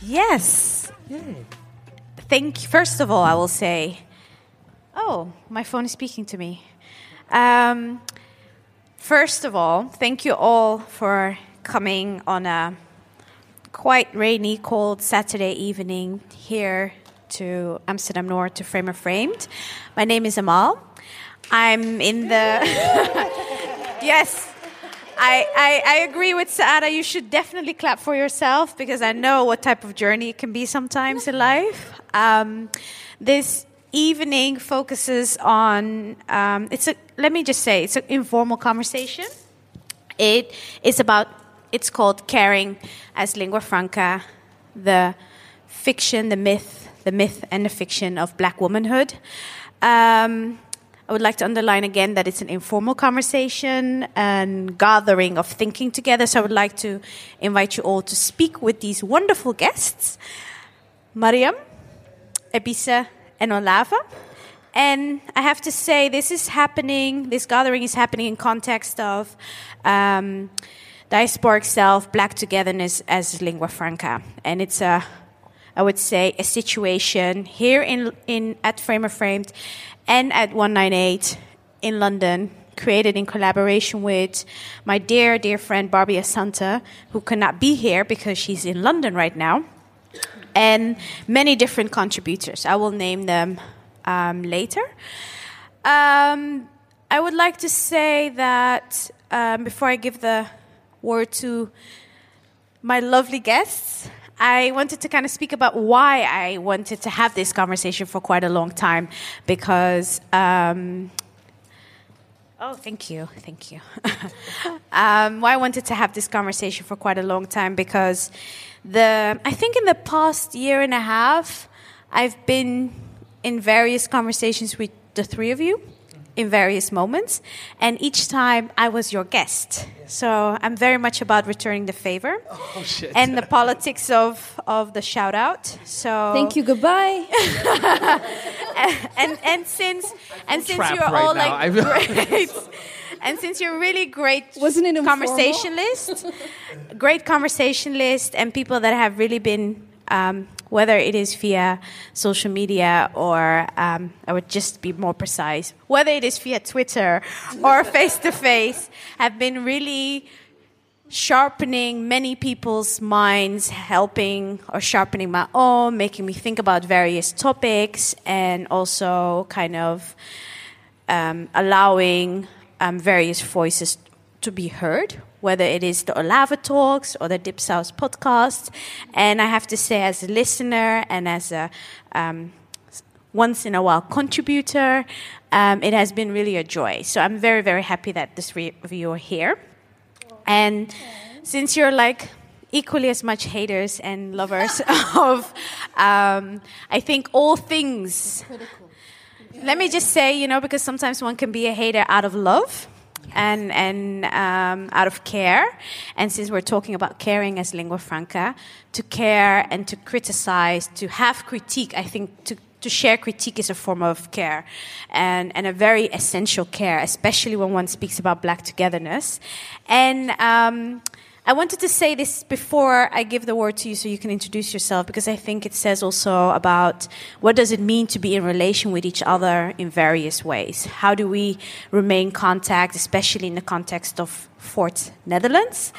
Yes. Thank. First of all, I will say, oh, my phone is speaking to me. Um, first of all, thank you all for coming on a quite rainy, cold Saturday evening here to Amsterdam North to Framer Framed. My name is Amal. I'm in the. yes. I, I, I, agree with Saada. You should definitely clap for yourself because I know what type of journey it can be sometimes in life. Um, this evening focuses on um, it's a let me just say it's an informal conversation. It is about it's called caring as lingua franca, the fiction, the myth, the myth and the fiction of Black womanhood. Um, I would like to underline again that it's an informal conversation and gathering of thinking together. So I would like to invite you all to speak with these wonderful guests Mariam, Ebissé, and Olave. And I have to say, this is happening, this gathering is happening in context of um, diasporic self, black togetherness as lingua franca. And it's a, I would say, a situation here in, in at Framer Framed and at 198 in London, created in collaboration with my dear, dear friend Barby Asante, who cannot be here because she's in London right now, and many different contributors. I will name them um, later. Um, I would like to say that um, before I give the word to my lovely guests, I wanted to kind of speak about why I wanted to have this conversation for quite a long time because. Um, oh, thank you, thank you. um, why I wanted to have this conversation for quite a long time because the I think in the past year and a half, I've been in various conversations with the three of you in various moments, and each time I was your guest. So I'm very much about returning the favor oh, and the politics of, of the shout out. So thank you. Goodbye. and, and, and since and since you're right all now. like great. and since you're really great Wasn't it conversationalist, great conversationalist, and people that have really been um, whether it is via social media or, um, I would just be more precise, whether it is via Twitter or face to face, have been really sharpening many people's minds, helping or sharpening my own, making me think about various topics, and also kind of um, allowing um, various voices to be heard whether it is the Olave Talks or the Dipsaus podcast. And I have to say, as a listener and as a um, once in a while contributor, um, it has been really a joy. So I'm very, very happy that the three of you are here. And since you're like equally as much haters and lovers of, um, I think, all things. Let me just say, you know, because sometimes one can be a hater out of love and and um, out of care. And since we're talking about caring as lingua franca, to care and to criticize, to have critique, I think to to share critique is a form of care and, and a very essential care, especially when one speaks about black togetherness. And um, I wanted to say this before I give the word to you so you can introduce yourself because I think it says also about what does it mean to be in relation with each other in various ways. How do we remain contact, especially in the context of Fort Netherlands?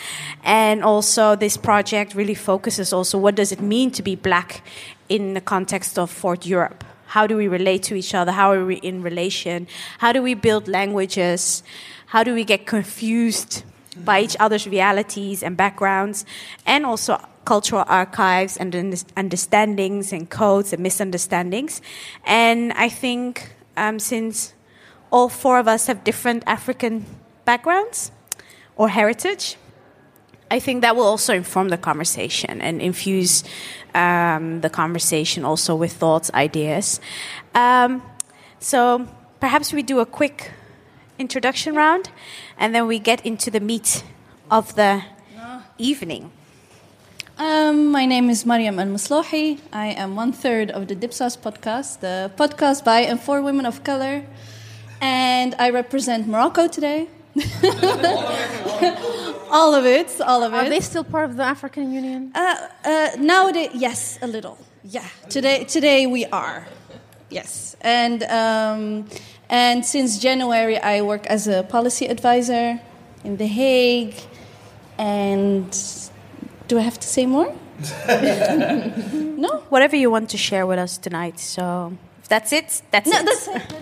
And also this project really focuses also what does it mean to be black in the context of Fort Europe? How do we relate to each other? How are we in relation? How do we build languages? How do we get confused by each other's realities and backgrounds, and also cultural archives and understandings and codes and misunderstandings. And I think um, since all four of us have different African backgrounds or heritage, I think that will also inform the conversation and infuse um, the conversation also with thoughts, ideas. Um, so perhaps we do a quick introduction round, and then we get into the meat of the evening. Um, my name is Mariam El Maslouhi. I am one third of the Dipsaus podcast, the podcast by and for women of color. And I represent Morocco today. all of it, all of it. Are they still part of the African Union? Uh, uh, nowadays, yes, a little. Yeah, today, today we are. Yes, and um, and since January, I work as a policy advisor in The Hague. And do I have to say more? no. Whatever you want to share with us tonight. So if that's it. That's No, it. that's it.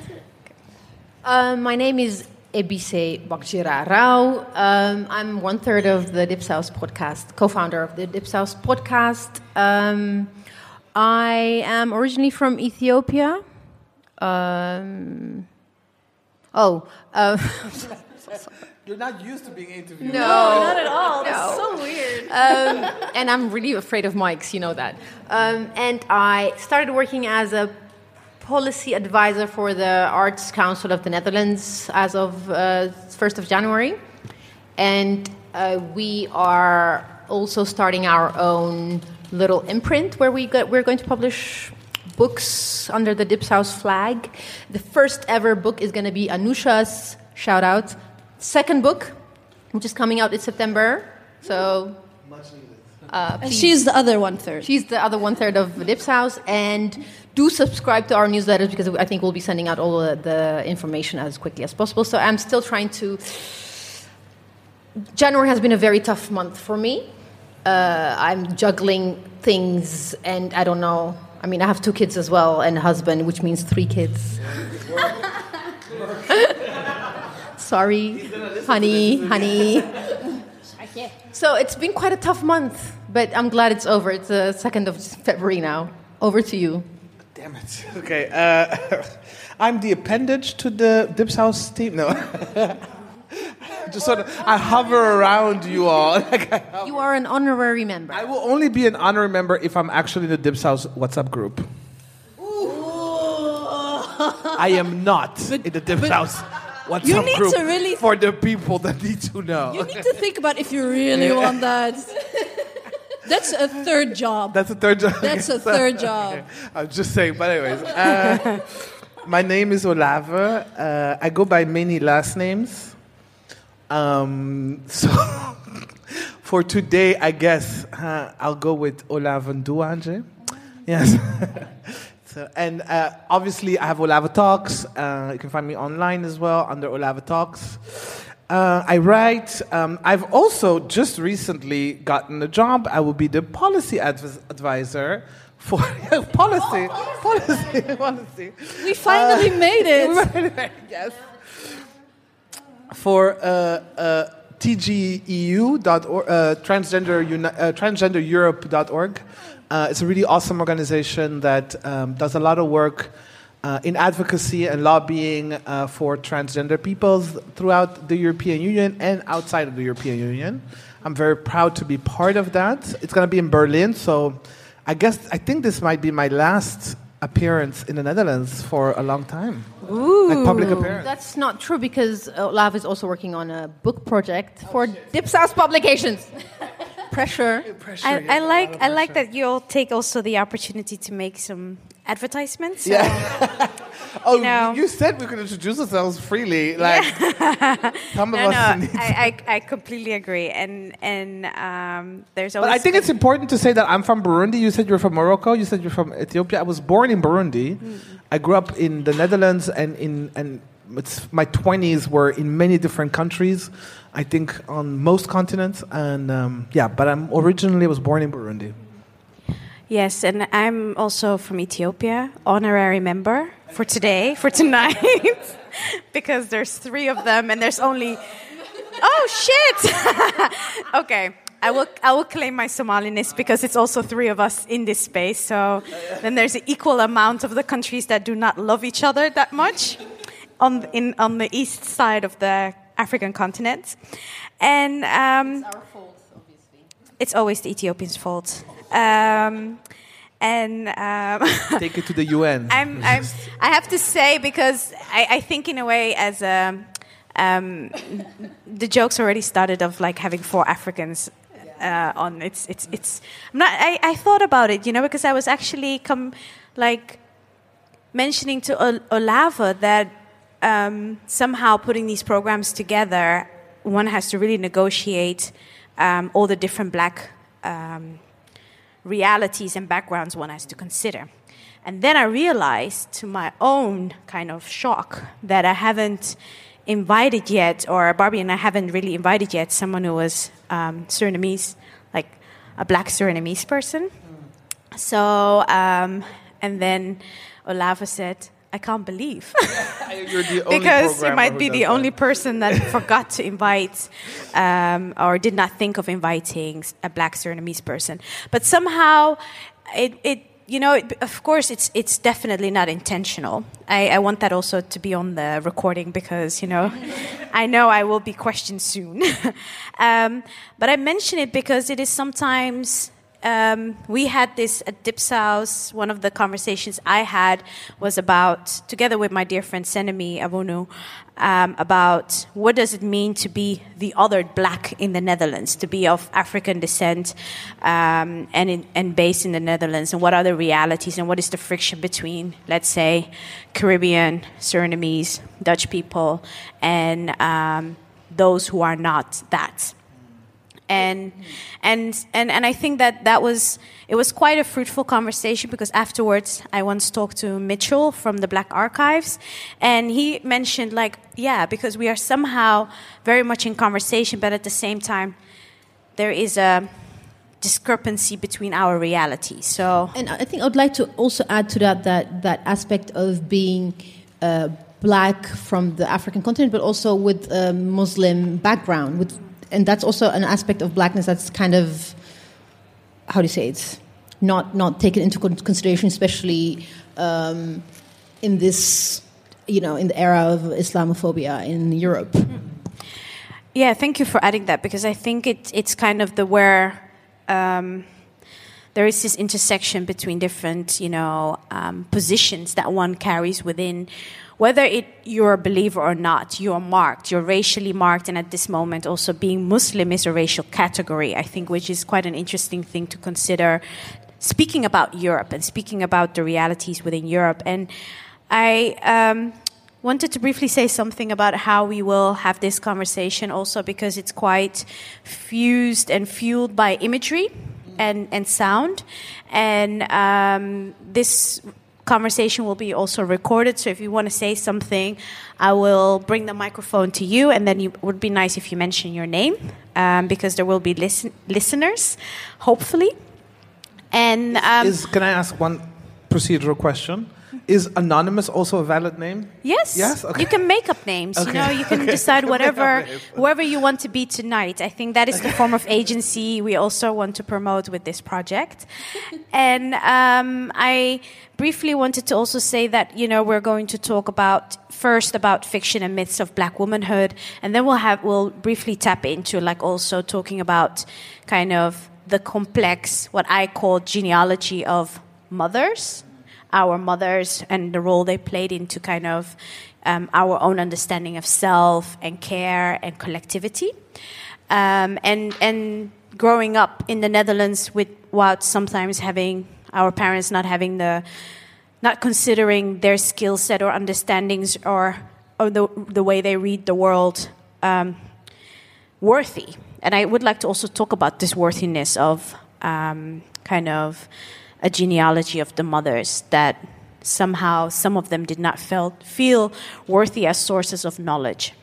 Uh, my name is Ebissé Bakjira Rao. Um, I'm one third of the Dipsaus podcast, co founder of the Dipsaus podcast. Um, I am originally from Ethiopia. Um, oh, uh, You're not used to being interviewed. no. Not at all. That's so weird. um, and I'm really afraid of mics, you know that. Um, and I started working as a policy advisor for the Arts Council of the Netherlands as of uh, 1st of January. And uh, we are also starting our own little imprint where we go, we're going to publish books under the Dipsaus flag. The first ever book is going to be Anousha's shout out second book, which is coming out in September. So uh, And she's the other one third. She's the other one third of Dipsaus. and do subscribe to our newsletters because I think we'll be sending out all the, the information as quickly as possible. So I'm still trying to. January has been a very tough month for me. Uh, I'm juggling things, and I don't know. I mean, I have two kids as well, and a husband, which means three kids. Sorry, honey, honey. So it's been quite a tough month, but I'm glad it's over. It's the 2nd of February now. Over to you. Damn it. Okay. Uh, I'm the appendage to the Dipsaus team. No. Just sort of, I hover around you all. Like You are an honorary member. I will only be an honorary member if I'm actually in the Dipsaus WhatsApp group. Ooh. I am not in the Dipsaus WhatsApp You need group to really- for the people that need to know. You need to think about if you really want that. That's a third job. That's a third job. That's a third job. I'm just saying, but anyways. Uh, my name is Olave. Uh, I go by many last names. Um, so for today, I guess uh, I'll go with Olave Nduwanje. Yes. so, and uh, obviously, I have Olave Talks. Uh, you can find me online as well under Olave Talks. Uh, I write. Um, I've also just recently gotten a job. I will be the policy advis- advisor for policy, policy, policy. We finally made it. yes. For uh, uh, TGEU.org, uh, transgender, uni- uh, transgendereurope.org. Uh, it's a really awesome organization that um, does a lot of work uh, in advocacy and lobbying uh, for transgender peoples throughout the European Union and outside of the European Union. I'm very proud to be part of that. It's going to be in Berlin, so I guess I think this might be my last appearance in the Netherlands for a long time. Ooh. Like public appearance. That's not true because Olav is also working on a book project for Dipsaus Publications. Pressure. I, I like I like that you'll take also the opportunity to make some advertisements. So Yeah. oh, know. you said we could introduce ourselves freely. Like, some of No, us no, need I, I, I completely agree, and and um, there's But. I think it's important to say that I'm from Burundi. You said you're from Morocco. You said you're from Ethiopia. I was born in Burundi. I grew up in the Netherlands, and in and my 20s were in many different countries. I think on most continents, and um, yeah. But I'm originally was born in Burundi. Yes, and I'm also from Ethiopia, honorary member for today, for tonight, because there's three of them, and there's only. Oh shit! okay, I will. I will claim my Somaliness because it's also three of us in this space. So then there's an equal amount of the countries that do not love each other that much on in on the east side of the African continent, and. Um, it's always the Ethiopians' fault. Um, and um, Take it to the UN. I'm, I'm, I have to say because I, I think in a way as a um, the jokes already started of like having four Africans uh, on. It's it's it's. I'm not. I, I thought about it, you know, because I was actually come like mentioning to Ol- Olave that um, somehow putting these programs together, one has to really negotiate um, all the different black um, realities and backgrounds one has to consider. And then I realized, to my own kind of shock, that I haven't invited yet, or Barby and I haven't really invited yet, someone who was um, Surinamese, like a black Surinamese person. So, um, and then Olave said, I can't believe. You're the only because you might be the that. only person that forgot to invite um, or did not think of inviting a black Surinamese person. But somehow, it, it you know, of course, it's it's definitely not intentional. I, I want that also to be on the recording because you know, I know I will be questioned soon. um, but I mention it because it is sometimes um, we had this at Dipsaus. One of the conversations I had was about, together with my dear friend Senemi Avonu, um, about what does it mean to be the other black in the Netherlands, to be of African descent um, and, in, and based in the Netherlands, and what are the realities and what is the friction between, let's say, Caribbean, Surinamese, Dutch people, and um, those who are not that and and and and I think that that was it was quite a fruitful conversation because afterwards I once talked to Mitchell from the Black Archives, and he mentioned like yeah because we are somehow very much in conversation, but at the same time there is a discrepancy between our realities. So And I think I'd like to also add to that that, that aspect of being uh, black from the African continent, but also with a Muslim background. With, and that's also an aspect of blackness that's kind of, how do you say it, not, not taken into consideration, especially um, in this, you know, in the era of Islamophobia in Europe. Yeah, thank you for adding that because I think it, it's kind of the where um, there is this intersection between different, you know, um, positions that one carries within. Whether it you're a believer or not, you're marked. You're racially marked, and at this moment, also being Muslim is a racial category. I think, which is quite an interesting thing to consider. Speaking about Europe and speaking about the realities within Europe, and I. Um, wanted to briefly say something about how we will have this conversation also because it's quite fused and fueled by imagery and, and sound. And um, this conversation will be also recorded. So if you want to say something, I will bring the microphone to you, and then it would be nice if you mention your name um, because there will be listen, listeners, hopefully. And um, Is, can I ask one procedural question? Is anonymous also a valid name? Yes. Yes? Okay. You can make up names. Okay. You know, you can decide whatever, whoever you want to be tonight. I think that is the form of agency we also want to promote with this project. And um, I briefly wanted to also say that you know we're going to talk about first about fiction and myths of Black womanhood, and then we'll have we'll briefly tap into like also talking about kind of the complex what I call genealogy of mothers our mothers and the role they played into kind of um, our own understanding of self and care and collectivity. Um, and, and growing up in the Netherlands with what sometimes having our parents not having the, not considering their skill set or understandings or, or the, the way they read the world um, worthy. And I would like to also talk about this worthiness of um, kind of a genealogy of the mothers that somehow some of them did not felt, feel worthy as sources of knowledge.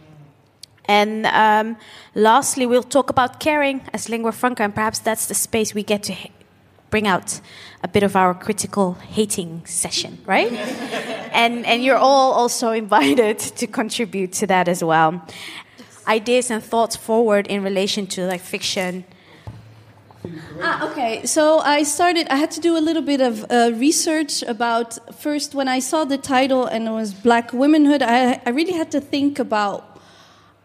And um, lastly, we'll talk about caring as lingua franca, and perhaps that's the space we get to ha- bring out a bit of our critical hating session, right? and, and you're all also invited to contribute to that as well. Ideas and thoughts forward in relation to like fiction. Ah, okay. So I started. I had to do a little bit of uh, research about first when I saw the title and it was Black Womanhood. I, I really had to think about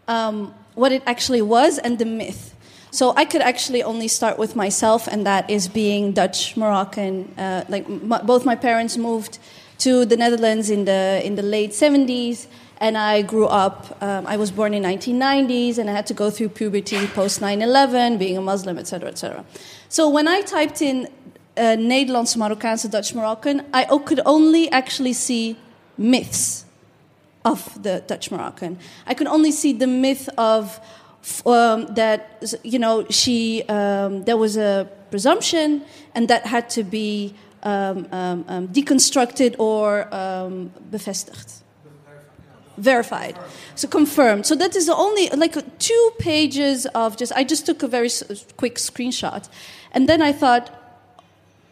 um, what it actually was and the myth. So I could actually only start with myself, and that is being Dutch Moroccan. Uh, like both my parents moved to the Netherlands in the in the late seventies, and I grew up. Um, I was born in 1990s, and I had to go through puberty post 9/11, being a Muslim, etc., etc. So when I typed in uh, Nederlandse Marokkaanse Dutch Moroccan, I could only actually see myths of the Dutch Moroccan. I could only see the myth of um, that you know she um, there was a presumption and that had to be um, um, um deconstructed or bevestigd verified. So confirmed. So that is only like two pages of just i just took a very quick screenshot. And then i thought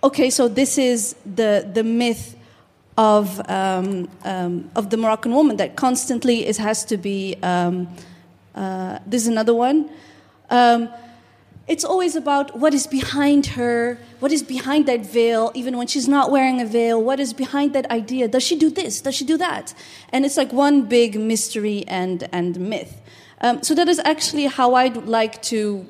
okay so this is the the myth of um, um, of the moroccan woman that constantly it has to be um, uh, this is another one. Um, it's always about what is behind her, what is behind that veil, even when she's not wearing a veil, what is behind that idea? Does she do this? Does she do that? And it's like one big mystery and, and myth. Um, so that is actually how I'd like to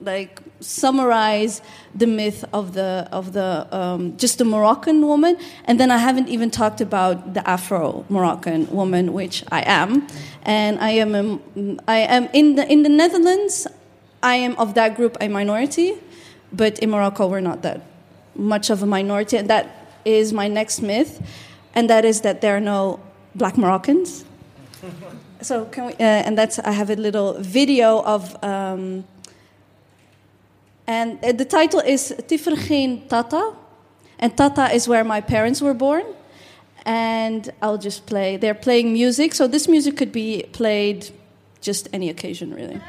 like summarize the myth of the of the um, just the Moroccan woman, and then I haven't even talked about the Afro Moroccan woman, which I am, and I am a, I am in the in the Netherlands. I am of that group a minority, but in Morocco we're not that much of a minority, and that is my next myth, and that is that there are no black Moroccans. so can we? Uh, and that's I have a little video of. Um, and uh, the title is Tifrgeen Tata, and Tata is where my parents were born. And I'll just play. They're playing music, so this music could be played just any occasion, really.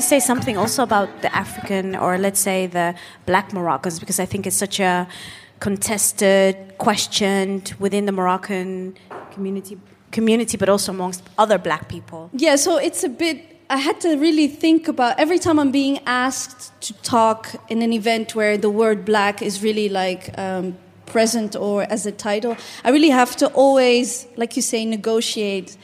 To say something also about the African, or let's say the black Moroccans, because I think it's such a contested, questioned within the Moroccan community, community, but also amongst other black people. Yeah, so it's a bit. I had to really think about every time I'm being asked to talk in an event where the word black is really like um, present or as a title. I really have to always, like you say, negotiate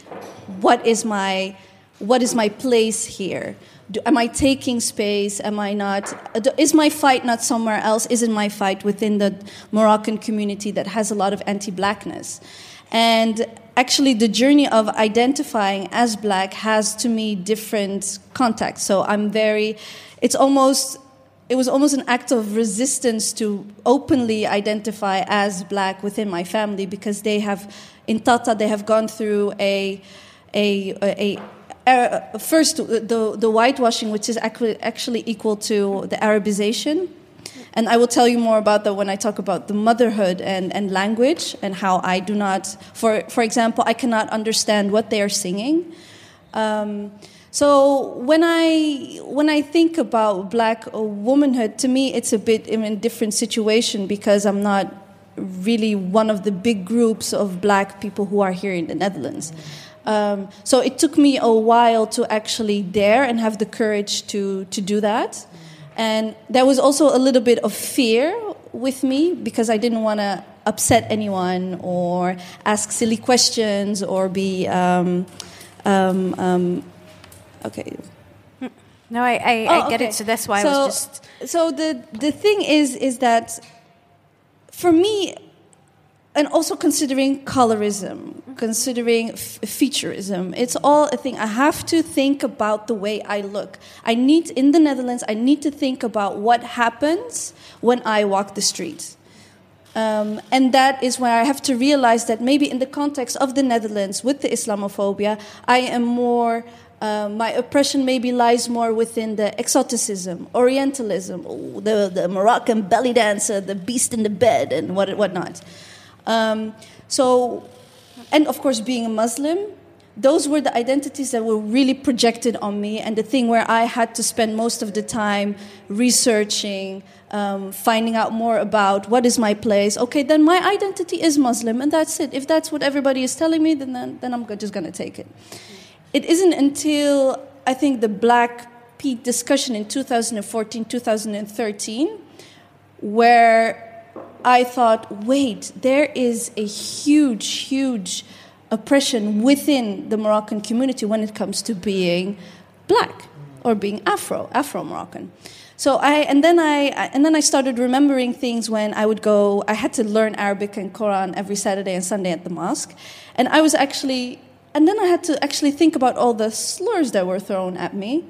what is my what is my place here do, am I taking space? Am I not? Is my fight not somewhere else? Isn't my fight within the Moroccan community that has a lot of anti blackness? And actually, the journey of identifying as black has to me different contexts. So I'm very, it's almost, it was almost an act of resistance to openly identify as black within my family because they have, in Tata, they have gone through a, a, a, uh, first, the, the whitewashing, which is actually, equal to the Arabization. And I will tell you more about that when I talk about the motherhood and, and language and how I do not, for, for example, I cannot understand what they are singing. Um, so when I when I think about black womanhood, to me it's a bit in a different situation because I'm not really one of the big groups of black people who are here in the Netherlands. Um, so it took me a while to actually dare and have the courage to, to do that. And there was also a little bit of fear with me because I didn't want to upset anyone or ask silly questions or be. Um, um, um okay. No, I, I, oh, I get okay. it. So that's why so, I was just. So the the thing is, is that for me, and also considering colorism, considering featureism. It's all a thing. I have to think about the way I look. I need, in the Netherlands, I need to think about what happens when I walk the street. Um, and that is where I have to realize that maybe in the context of the Netherlands with the Islamophobia, I am more. Uh, my oppression maybe lies more within the exoticism, Orientalism, the, the Moroccan belly dancer, the beast in the bed, and what whatnot. Um, so, and of course, being a Muslim, those were the identities that were really projected on me, and the thing where I had to spend most of the time researching, um, finding out more about what is my place. Okay, then my identity is Muslim, and that's it. If that's what everybody is telling me, then, then, then I'm just going to take it. It isn't until I think the Black Pete discussion in 2014, 2013 where I thought, wait, there is a huge, huge oppression within the Moroccan community when it comes to being black or being Afro, Afro Moroccan. So I and then I and then I started remembering things when I would go. I had to learn Arabic and Quran every Saturday and Sunday at the mosque, and I was actually and then I had to actually think about all the slurs that were thrown at me,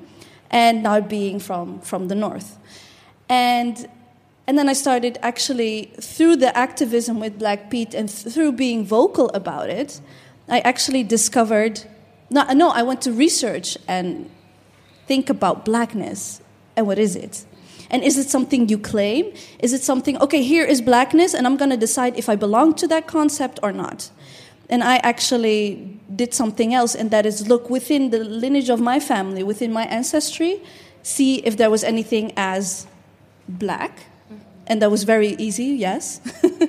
and now being from from the north, and and then I started actually through the activism with Black Pete and through being vocal about it, I actually discovered. No, no, I went to research and think about blackness and what is it? And is it something you claim? Is it something, okay, here is blackness, and I'm gonna decide if I belong to that concept or not? And I actually did something else, and that is look within the lineage of my family, within my ancestry, see if there was anything as black. And that was very easy, yes.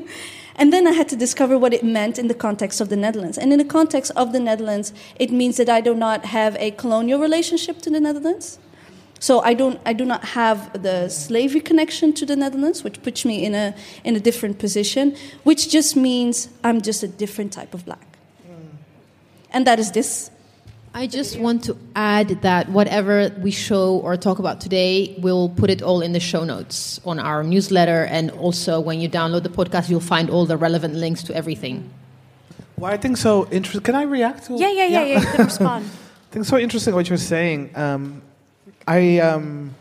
and then I had to discover what it meant in the context of the Netherlands. And in the context of the Netherlands, it means that I do not have a colonial relationship to the Netherlands. So I don't, I do not have the slavery connection to the Netherlands, which puts me in a, in a different position, which just means I'm just a different type of black. Mm. And that is this. I just want to add that whatever we show or talk about today, we'll put it all in the show notes on our newsletter. And also, when you download the podcast, you'll find all the relevant links to everything. Well, I think so interesting. Can I react to? Yeah, yeah, yeah, yeah. You can respond. I think so interesting what you're saying. Um, I um,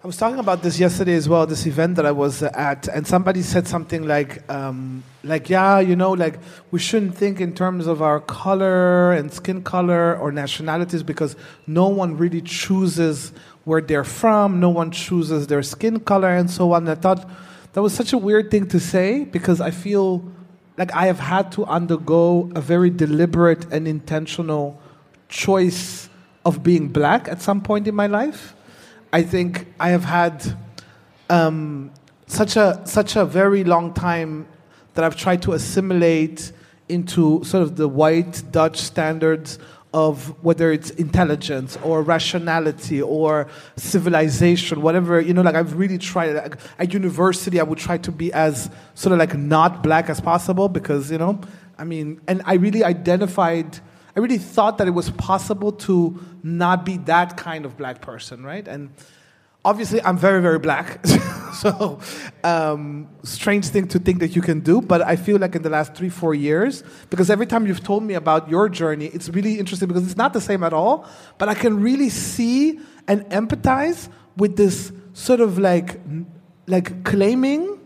I was talking about this yesterday as well. This event that I was uh, at, and somebody said something like, um, like, yeah, you know, like we shouldn't think in terms of our color and skin color or nationalities because no one really chooses where they're from. No one chooses their skin color and so on. I thought that was such a weird thing to say because I feel like I have had to undergo a very deliberate and intentional choice of being black at some point in my life. I think I have had um, such a such a very long time that I've tried to assimilate into sort of the white Dutch standards of whether it's intelligence or rationality or civilization, whatever, you know, like I've really tried, like, at university, I would try to be as sort of like not black as possible because, you know, I mean, and I really identified, I really thought that it was possible to not be that kind of black person, right? And obviously, I'm very, very black. so, um, strange thing to think that you can do. But I feel like in the last three, four years, because every time you've told me about your journey, it's really interesting because it's not the same at all. But I can really see and empathize with this sort of like, like claiming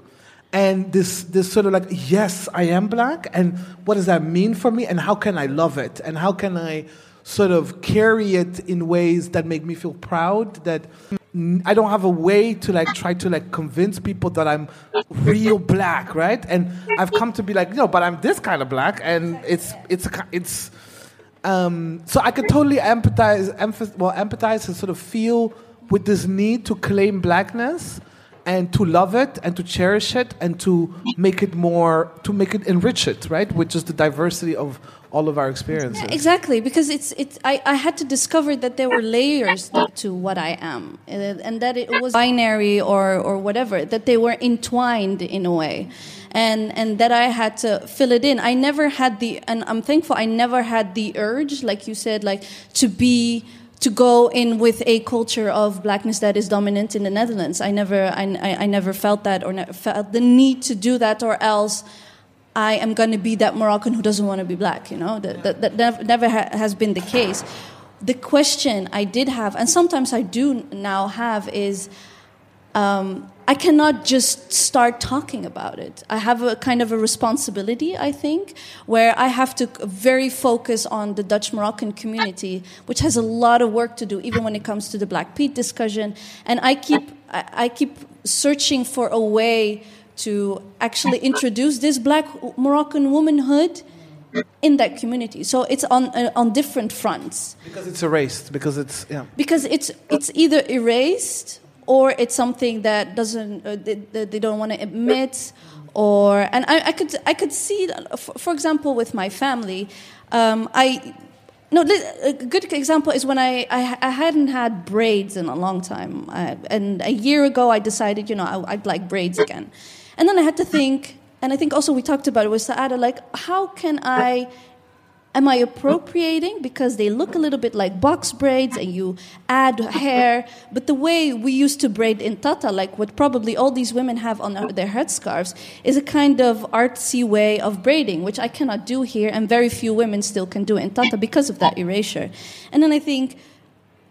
and this this sort of like yes i am black and what does that mean for me? And how can i love it? And how can i sort of carry it in ways that make me feel proud that i don't have a way to like try to like convince people that i'm real black right? And i've come to be like no but i'm this kind of black and it's it's it's um, so I could totally empathize, emph- well, empathize and sort of feel with this need to claim blackness and to love it and to cherish it and to make it more, to make it enrich it, right? With just the diversity of all of our experiences. Yeah, exactly, because it's it's. I, I had to discover that there were layers to what I am, and and that it was binary or or whatever. That they were entwined in a way, and and that I had to fill it in. I never had the, and I'm thankful. I never had the urge, like you said, like to be to go in with a culture of blackness that is dominant in the Netherlands. I never, I, I, never felt that or felt the need to do that, or else I am going to be that Moroccan who doesn't want to be black. You know, that, that, that never, never ha- has been the case. The question I did have, and sometimes I do now have, is um, I cannot just start talking about it. I have a kind of a responsibility, I think, where I have to very focus on the Dutch Moroccan community, which has a lot of work to do, even when it comes to the Black Pete discussion. And I keep, I, I keep searching for a way to actually introduce this Black Moroccan womanhood in that community. So it's on uh, on different fronts Because it's erased, because it's, yeah. because it's it's either erased or it's something that doesn't uh, they, they don't want to admit or and I, I could I could see for, for example with my family um, I no, a good example is when I, I, I hadn't had braids in a long time. I, and a year ago, I decided, you know, I, I'd like braids again. And then I had to think, and I think also we talked about it with Saada, like, how can I Am I appropriating because they look a little bit like box braids and you add hair? But the way we used to braid in Tata, like what probably all these women have on their headscarves, is a kind of artsy way of braiding, which I cannot do here, and very few women still can do in Tata because of that erasure. And then I think,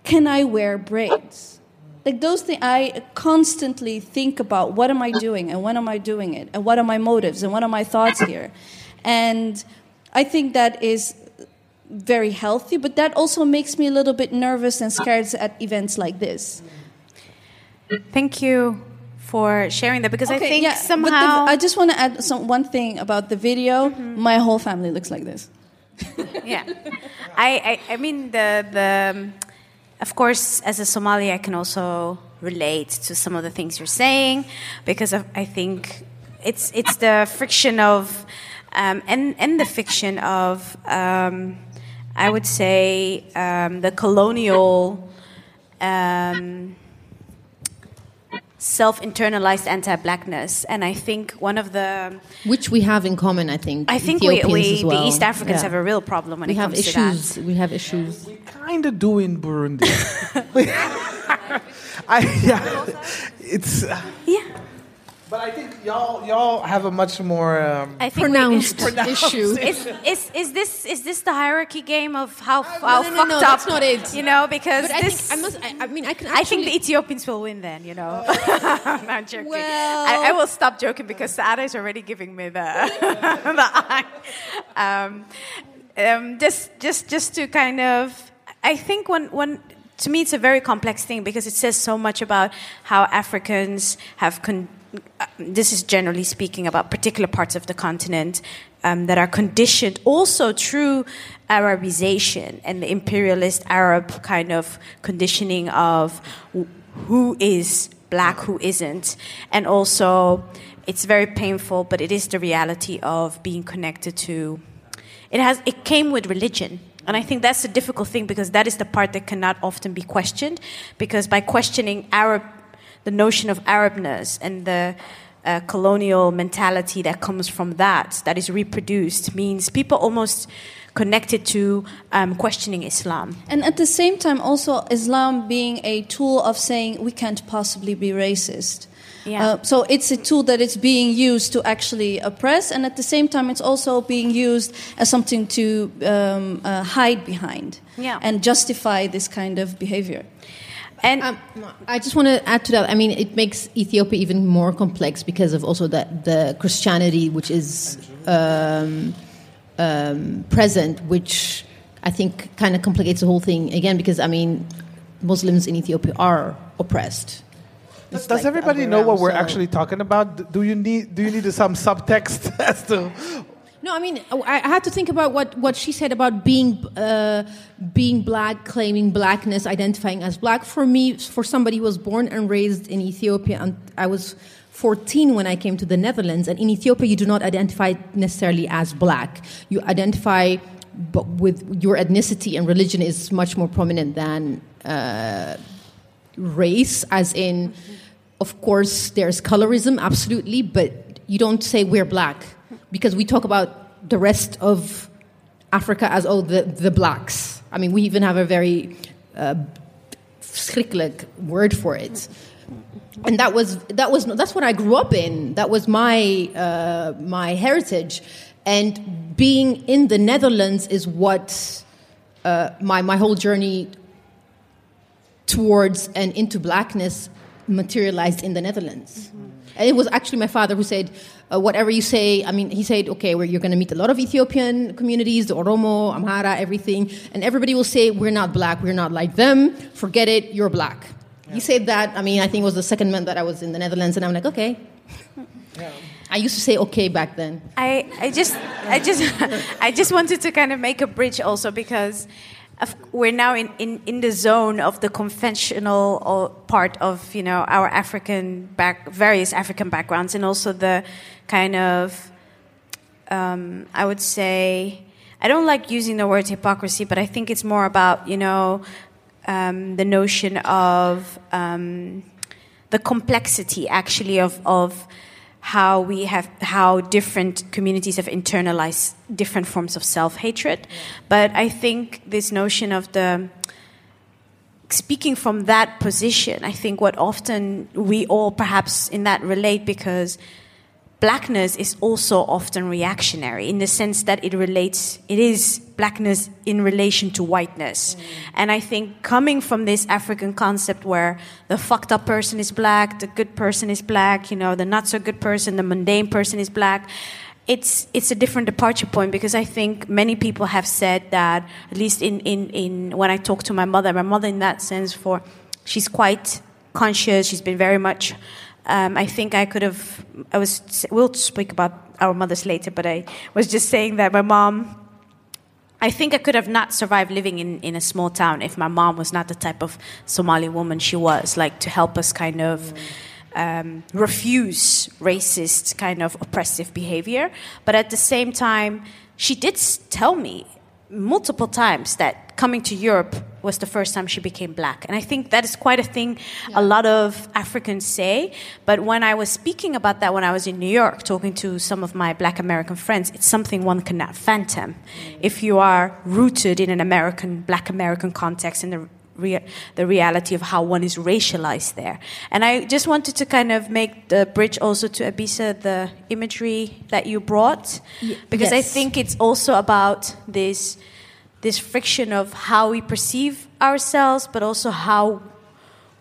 can I wear braids? Like those things, I constantly think about what am I doing and when am I doing it and what are my motives and what are my thoughts here. And I think that is very healthy, but that also makes me a little bit nervous and scared at events like this. Thank you for sharing that because I think yeah, somehow the, I just want to add some, one thing about the video. Mm-hmm. My whole family looks like this. yeah, I, I, I mean the the of course as a Somali I can also relate to some of the things you're saying because of, I think it's it's the friction of um, and, and the fiction of, um, I would say, um, the colonial, um, self internalized anti blackness. And I think one of the. Which we have in common, I think. I think we, we well. the East Africans yeah. have a real problem when we it comes issues. to that. We have issues. We kind of do in Burundi. I, yeah, it's. Uh, yeah. But I think y'all y'all have a much more um, pronounced, pronounced, issue. Is, is, is this is this the hierarchy game of how, how no, no, fucked no, up? That's not it. You know, because but this, I, think I, must, I, I mean, I can. Actually, I think the Ethiopians will win then. You know, I'm not joking. Well, I, I, will stop joking because Saada is already giving me the the eye. Um, um, just just just to kind of, I think when when to me it's a very complex thing because it says so much about how Africans have. Con- uh, this is generally speaking about particular parts of the continent um, that are conditioned also through Arabization and the imperialist Arab kind of conditioning of who is black, who isn't, and also it's very painful, but it is the reality of being connected to. It has. It came with religion. And I think that's a difficult thing because that is the part that cannot often be questioned. Because by questioning Arab the notion of Arabness and the uh, colonial mentality that comes from that, that is reproduced, means people almost connected to um, questioning Islam. And at the same time, also Islam being a tool of saying we can't possibly be racist. Yeah. Uh, so it's a tool that is being used to actually oppress, and at the same time, it's also being used as something to um, uh, hide behind yeah. and justify this kind of behavior. And um, I just want to add to that. I mean, it makes Ethiopia even more complex because of also that the Christianity, which is um, um, present, which I think kind of complicates the whole thing again. Because I mean, Muslims in Ethiopia are oppressed. Does, does like everybody know what we're so. actually talking about? Do you need do you need some subtext as to no, I mean, I had to think about what, what she said about being uh, being black, claiming blackness, identifying as black. For me, for somebody who was born and raised in Ethiopia, and I was 14 when I came to the Netherlands, and in Ethiopia, you do not identify necessarily as black. You identify but with your ethnicity and religion is much more prominent than uh, race, as in, of course, there's colorism, absolutely, but you don't say we're black because we talk about the rest of Africa as oh the the blacks. I mean, we even have a very uh, word for it. And that was that was that's what I grew up in. That was my uh, my heritage, and being in the Netherlands is what uh, my my whole journey towards and into blackness materialized in the Netherlands. Mm-hmm. And it was actually my father who said, uh, whatever you say, I mean, he said, okay, well, you're going to meet a lot of Ethiopian communities, the Oromo, Amhara, everything, and everybody will say, we're not black, we're not like them, forget it, you're black. Yeah. He said that, I mean, I think it was the second month that I was in the Netherlands, and I'm like, okay. Yeah. I used to say okay back then. I, I just I just I just wanted to kind of make a bridge also because we're now in, in, in the zone of the conventional uh, part of you know our African back various African backgrounds and also the kind of um, I would say I don't like using the word hypocrisy, but I think it's more about, you know, um, the notion of um, the complexity actually of, of how we have how different communities have internalized different forms of self-hatred. But i think this notion of the speaking from that position i think what often we all perhaps in that relate because blackness is also often reactionary in the sense that it relates it is blackness in relation to whiteness mm. and i think coming from this african concept where the fucked up person is black the good person is black you know the not so good person the mundane person is black it's it's a different departure point because I think many people have said that at least in, in, in when I talk to my mother, my mother in that sense for she's quite conscious, she's been very much um, I think I could have. I was. We'll speak about our mothers later, but I was just saying that my mom. I think I could have not survived living in, in a small town if my mom was not the type of Somali woman she was, like to help us kind of um, refuse racist, kind of oppressive behavior. But at the same time, she did tell me multiple times that coming to Europe was the first time she became black. And I think that is quite a thing yeah. a lot of Africans say. But when I was speaking about that when I was in New York, talking to some of my black American friends, it's something one cannot phantom mm. if you are rooted in an American, black American context in the Rea- the reality of how one is racialized there. And I just wanted to kind of make the bridge also to Ebissé, the imagery that you brought, because yes. I think it's also about this this friction of how we perceive ourselves, but also how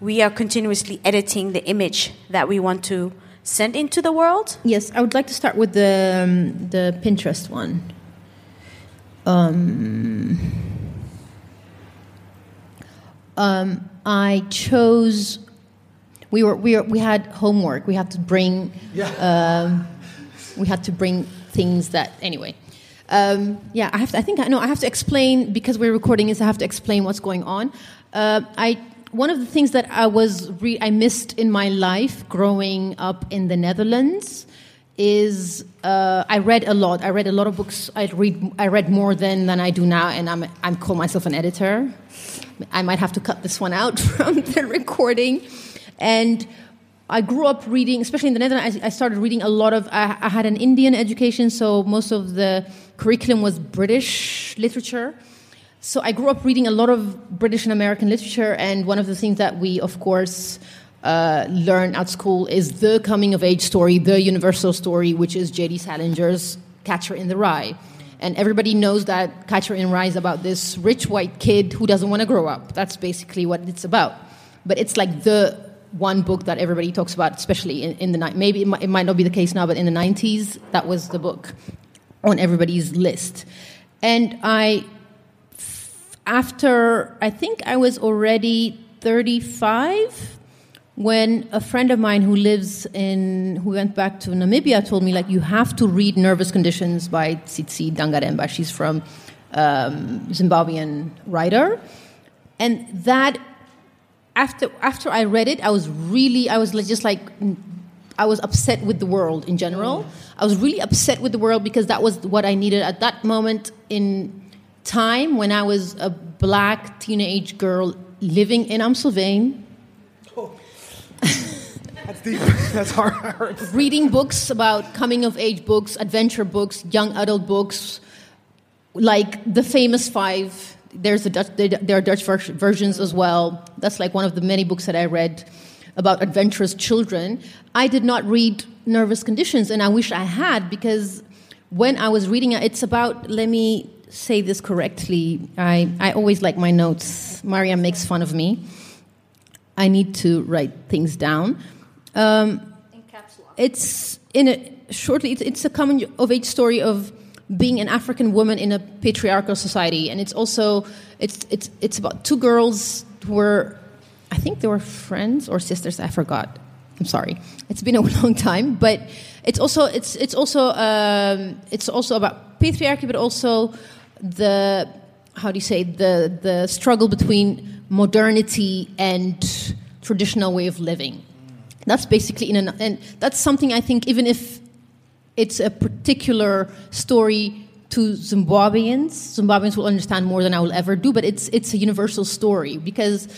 we are continuously editing the image that we want to send into the world. Yes, I would like to start with the um, the Pinterest one. Um, um, I chose. We were we were, we had homework. We had to bring. Yeah. Um, we had to bring things that anyway. Um, yeah, I have. To, I think I know. I have to explain because we're recording this. I have to explain what's going on. Uh, I one of the things that I was re- I missed in my life growing up in the Netherlands is uh, I read a lot. I read a lot of books. I read I read more than than I do now, and I'm I'm call myself an editor. I might have to cut this one out from the recording. And I grew up reading, especially in the Netherlands. I, I started reading a lot of. I, I, had an Indian education, so most of the curriculum was British literature. So I grew up reading a lot of British and American literature, and one of the things that we, of course, uh, learn at school is the coming of age story, the universal story, which is J.D. Salinger's Catcher in the Rye. And everybody knows that Catcher in Rye is about this rich white kid who doesn't want to grow up. That's basically what it's about. But it's like the one book that everybody talks about, especially in, in the night. Maybe it might, it might not be the case now, but in the 90s, that was the book on everybody's list. And I, after, I think I was already 35 when a friend of mine who lives in who went back to Namibia told me like you have to read Nervous Conditions by Tsitsi Dangarembga. She's from um, Zimbabwean writer, and that after after I read it, I was really I was just like I was upset with the world in general. I was really upset with the world because that was what I needed at that moment in time when I was a black teenage girl living in Amstelveen that's deep. That's hard. Reading books about coming of age books, adventure books, young adult books, like the famous five. There's a Dutch, there are Dutch versions as well. That's like one of the many books that I read about adventurous children. I did not read Nervous Conditions, and I wish I had because when I was reading it, it's about. Let me say this correctly. I I always like my notes. Maria makes fun of me. I need to write things down. Um. It's in a shortly. It's, it's a coming of age story of being an African woman in a patriarchal society, and it's also it's it's it's about two girls who were, I think they were friends or sisters. I forgot. I'm sorry. It's been a long time, but it's also it's it's also um, it's also about patriarchy, but also the how do you say the the struggle between modernity and traditional way of living. That's basically in an, and that's something I think even if it's a particular story to Zimbabweans. Zimbabweans will understand more than I will ever do, but it's it's a universal story because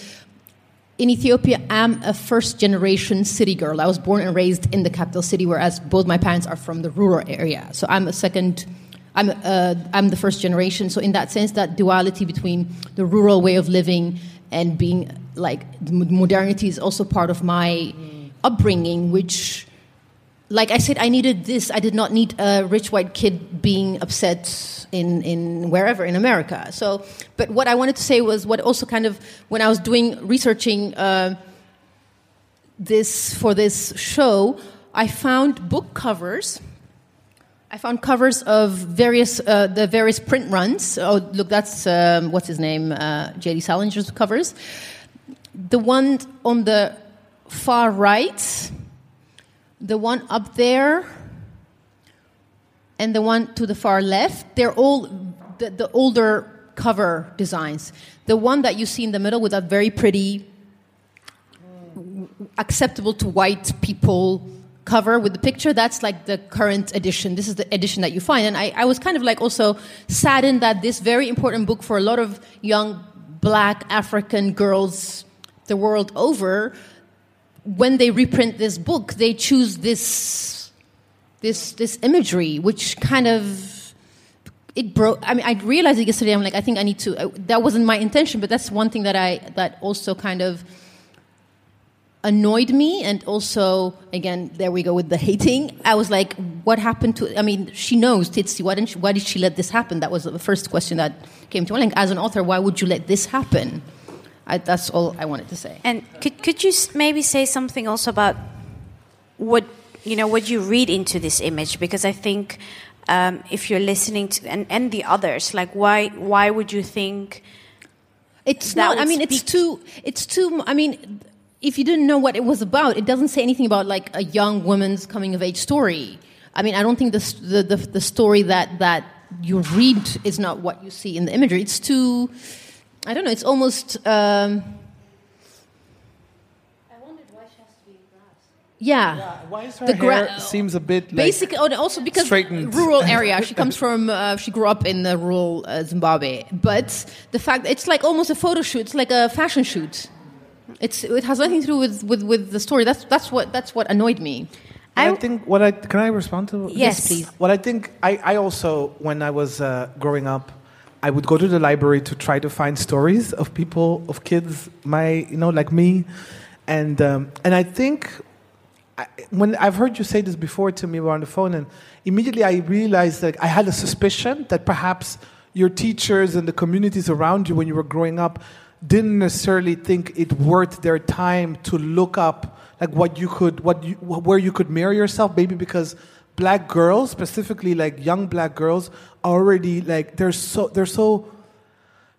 in Ethiopia, I'm a first generation city girl. I was born and raised in the capital city, whereas both my parents are from the rural area. So I'm a second. I'm, uh, I'm the first generation. So, in that sense, that duality between the rural way of living and being like modernity is also part of my upbringing, which like I said, I needed this. I did not need a rich white kid being upset in, in wherever in America. So, but what I wanted to say was what also kind of when I was doing researching uh, this for this show, I found book covers. I found covers of various uh, the various print runs. Oh, look, that's um, what's his name, uh, J.D. Salinger's covers. The one on the far right the one up there and the one to the far left, they're all the, the, older cover designs. The one that you see in the middle with that very pretty, acceptable to white people cover with the picture, that's like the current edition. This is the edition that you find. And I, I was kind of like also saddened that this very important book for a lot of young black African girls the world over when they reprint this book, they choose this this this imagery, which kind of it broke. I mean, I realized it yesterday. I'm like, I think I need to. Uh, that wasn't my intention, but that's one thing that I that also kind of annoyed me and also again there we go with the hating i was like what happened to i mean she knows Tsitsi why didn't she, why did she let this happen that was the first question that came to my mind as an author why would you let this happen I, that's all I wanted to say. And could could you maybe say something also about what you know what you read into this image? Because I think um, if you're listening to and, and the others, like why why would you think? It's not. I mean, it's too. It's too. I mean, if you didn't know what it was about, it doesn't say anything about like a young woman's coming of age story. I mean, I don't think the the the, the story that that you read is not what you see in the imagery. It's too I don't know. It's almost. Um, yeah. yeah. Why is her the gra- hair seems a bit like basically oh, also because straightened. rural area. She comes from uh, she grew up in the rural uh, Zimbabwe, but the fact it's like almost a photo shoot. It's like a fashion shoot. It's it has nothing to do with, with, with the story. That's that's what that's what annoyed me. I, I think what I can I respond to yes, please. What I think I, I also when I was uh, growing up I would go to the library to try to find stories of people, of kids, my, you know, like me, and um, and I think I, when I've heard you say this before to me on the phone, and immediately I realized that I had a suspicion that perhaps your teachers and the communities around you when you were growing up didn't necessarily think it worth their time to look up like what you could, what you, where you could mirror yourself, maybe because black girls, specifically like young black girls, already like they're so they're so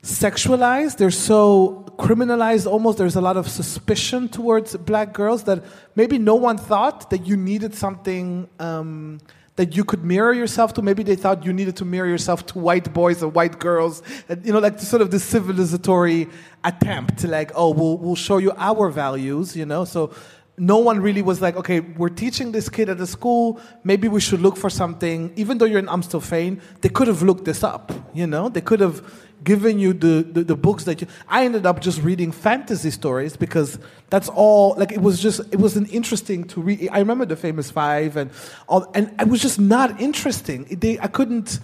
sexualized, they're so criminalized almost. There's a lot of suspicion towards black girls that maybe no one thought that you needed something um, that you could mirror yourself to maybe they thought you needed to mirror yourself to white boys or white girls you know like sort of the civilizatory attempt like oh we'll, we'll show you our values you know so no one really was like, okay, we're teaching this kid at the school. Maybe we should look for something. Even though you're in Amstelveen, they could have looked this up. You know, they could have given you the, the, the, books that you. I ended up just reading fantasy stories because that's all. Like it was just it was an interesting to read. I remember the famous five and all, and it was just not interesting. They I couldn't.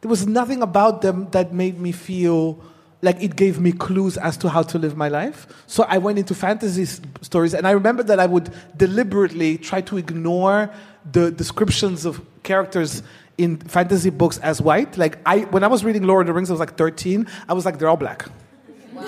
There was nothing about them that made me feel like it gave me clues as to how to live my life. So I went into fantasy stories, and I remember that I would deliberately try to ignore the descriptions of characters in fantasy books as white. Like I, when I was reading Lord of the Rings, I was like 13. I was like, they're all black.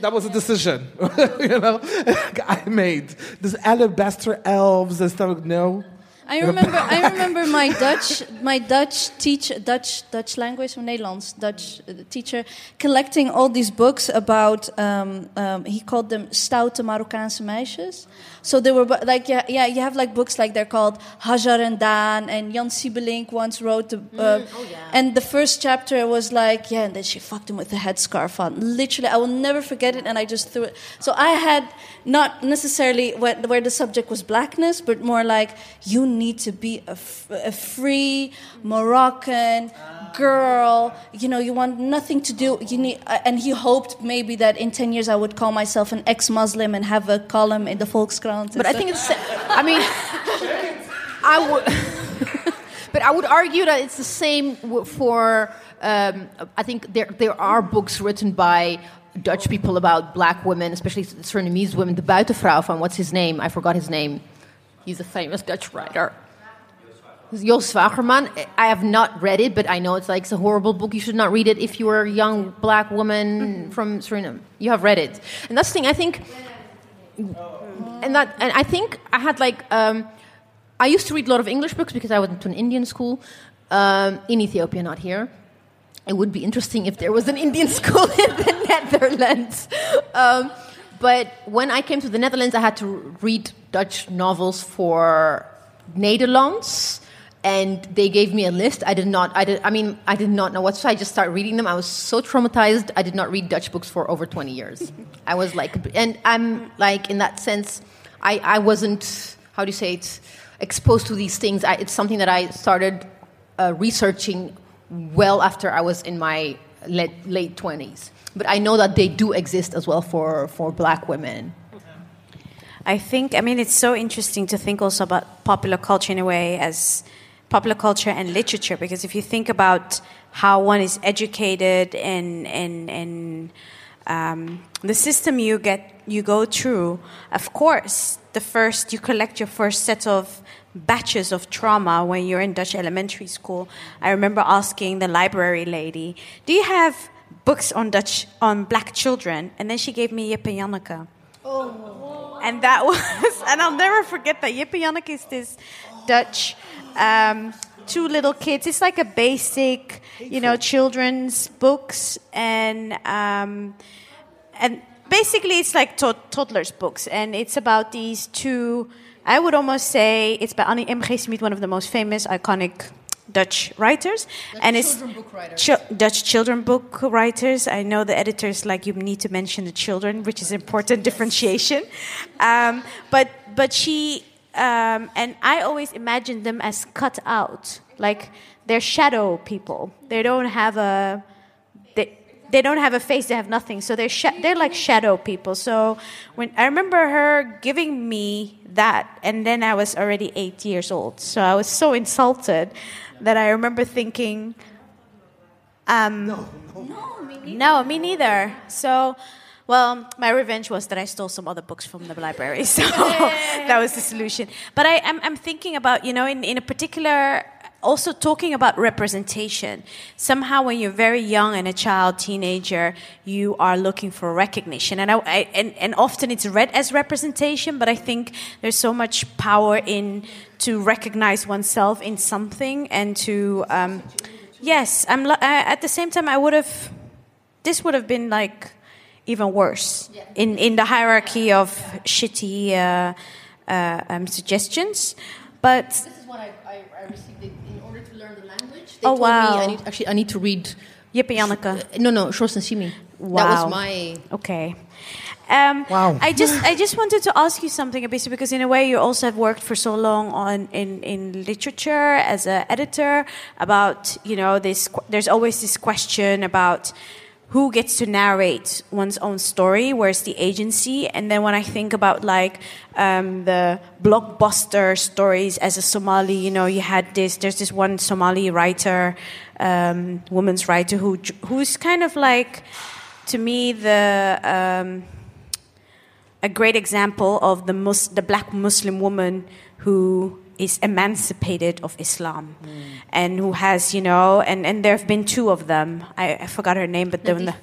That was a decision, you know, I made. This alabaster elves and stuff. No, I remember, I remember my Dutch, my Dutch teacher, Dutch, Dutch language from Nederlands, Dutch uh, teacher, collecting all these books about. Um, um, he called them stoute Marokkaanse meisjes. So they were like, yeah, yeah, you have like books like they're called Hajar and Dan, and Jan Siebelink once wrote the, uh, mm, oh, yeah. and the first chapter was like, yeah, and then she fucked him with the headscarf on. Literally, I will never forget it, and I just threw it. So I had not necessarily where, where the subject was blackness, but more like you need to be a, f- a free Moroccan girl. You know, you want nothing to do. You need, uh, and he hoped maybe that in ten years I would call myself an ex-Muslim and have a column in the Volkskrant. But I think it's. I mean, I would. but I would argue that it's the same for. Um, I think there there are books written by Dutch people about black women, especially Surinamese women. The Buitenvrouw from what's his name? I forgot his name. He's a famous Dutch writer. Joost Zwagerman. I have not read it, but I know it's like it's a horrible book. You should not read it if you are a young black woman from Suriname. You have read it, and that's the thing. I think and that and I think I had like um, I used to read a lot of English books because I went to an Indian school um, in Ethiopia, not here. It would be interesting if there was an Indian school in the Netherlands. Um, but when I came to the Netherlands, I had to read Dutch novels for Nederlands. And they gave me a list. I did not. I did. I mean, I did not know what. So I just started reading them. I was so traumatized. I did not read Dutch books for over twenty years. I was like, and I'm like in that sense, I, I wasn't. How do you say it? Exposed to these things. I, it's something that I started uh, researching well after I was in my late late twenties. But I know that they do exist as well for for black women. I think, I mean, it's so interesting to think also about popular culture in a way as popular culture and literature, because if you think about how one is educated and, and, and um, the system you get, you go through, of course, the first, you collect your first set of batches of trauma when you're in Dutch elementary school. I remember asking the library lady, do you have books on Dutch, on black children? And then she gave me Jip and Janneke. And that was, and I'll never forget that. And Janneke is this Dutch, um, two little kids. It's like a basic, you know, children's books, and um, and basically it's like to- toddlers' books, and it's about these two. I would almost say it's by Annie M. G. Schmidt, one of the most famous, iconic Dutch writers, and it's children book writers. Chil- Dutch children book writers. I know the editors like you need to mention the children, which is important differentiation. Um, but but she um, and I always imagined them as cut out, like they're shadow people. They don't have a they, they don't have a face. They have nothing. So they're sha- they're like shadow people. So when I remember her giving me that, and then I was already eight years old. So I was so insulted that I remember thinking, um, no, me neither. So. Well, my revenge was that I stole some other books from the library, so that was the solution. But I, I'm, I'm thinking about, you know, in, in a particular also talking about representation. Somehow, when you're very young and a child, teenager, you are looking for recognition, and I, I, and and often it's read as representation. But I think there's so much power in to recognize oneself in something and to. Um, yes, I'm. I, at the same time, I would have. This would have been like even worse in in the hierarchy of shitty uh, uh, um, suggestions, but. This is what I, I, I received. In order to learn the language, they Oh, told wow. me I need, actually I need to read. Jip and Janneke. Uh, no, no, Shores and Simi. That was my. Okay. Um, Wow. I just I just wanted to ask you something, Ebissé, because in a way you also have worked for so long on in, in literature as an editor about you know this. There's always this question about who gets to narrate one's own story, where's the agency, and then when I think about like um, the blockbuster stories as a Somali, you know, you had this. There's this one Somali writer, um, woman's writer who who's kind of like to me the um, a great example of the mus- the black Muslim woman who is emancipated of Islam and who has you know and, and there have been two of them I, I forgot her name but the,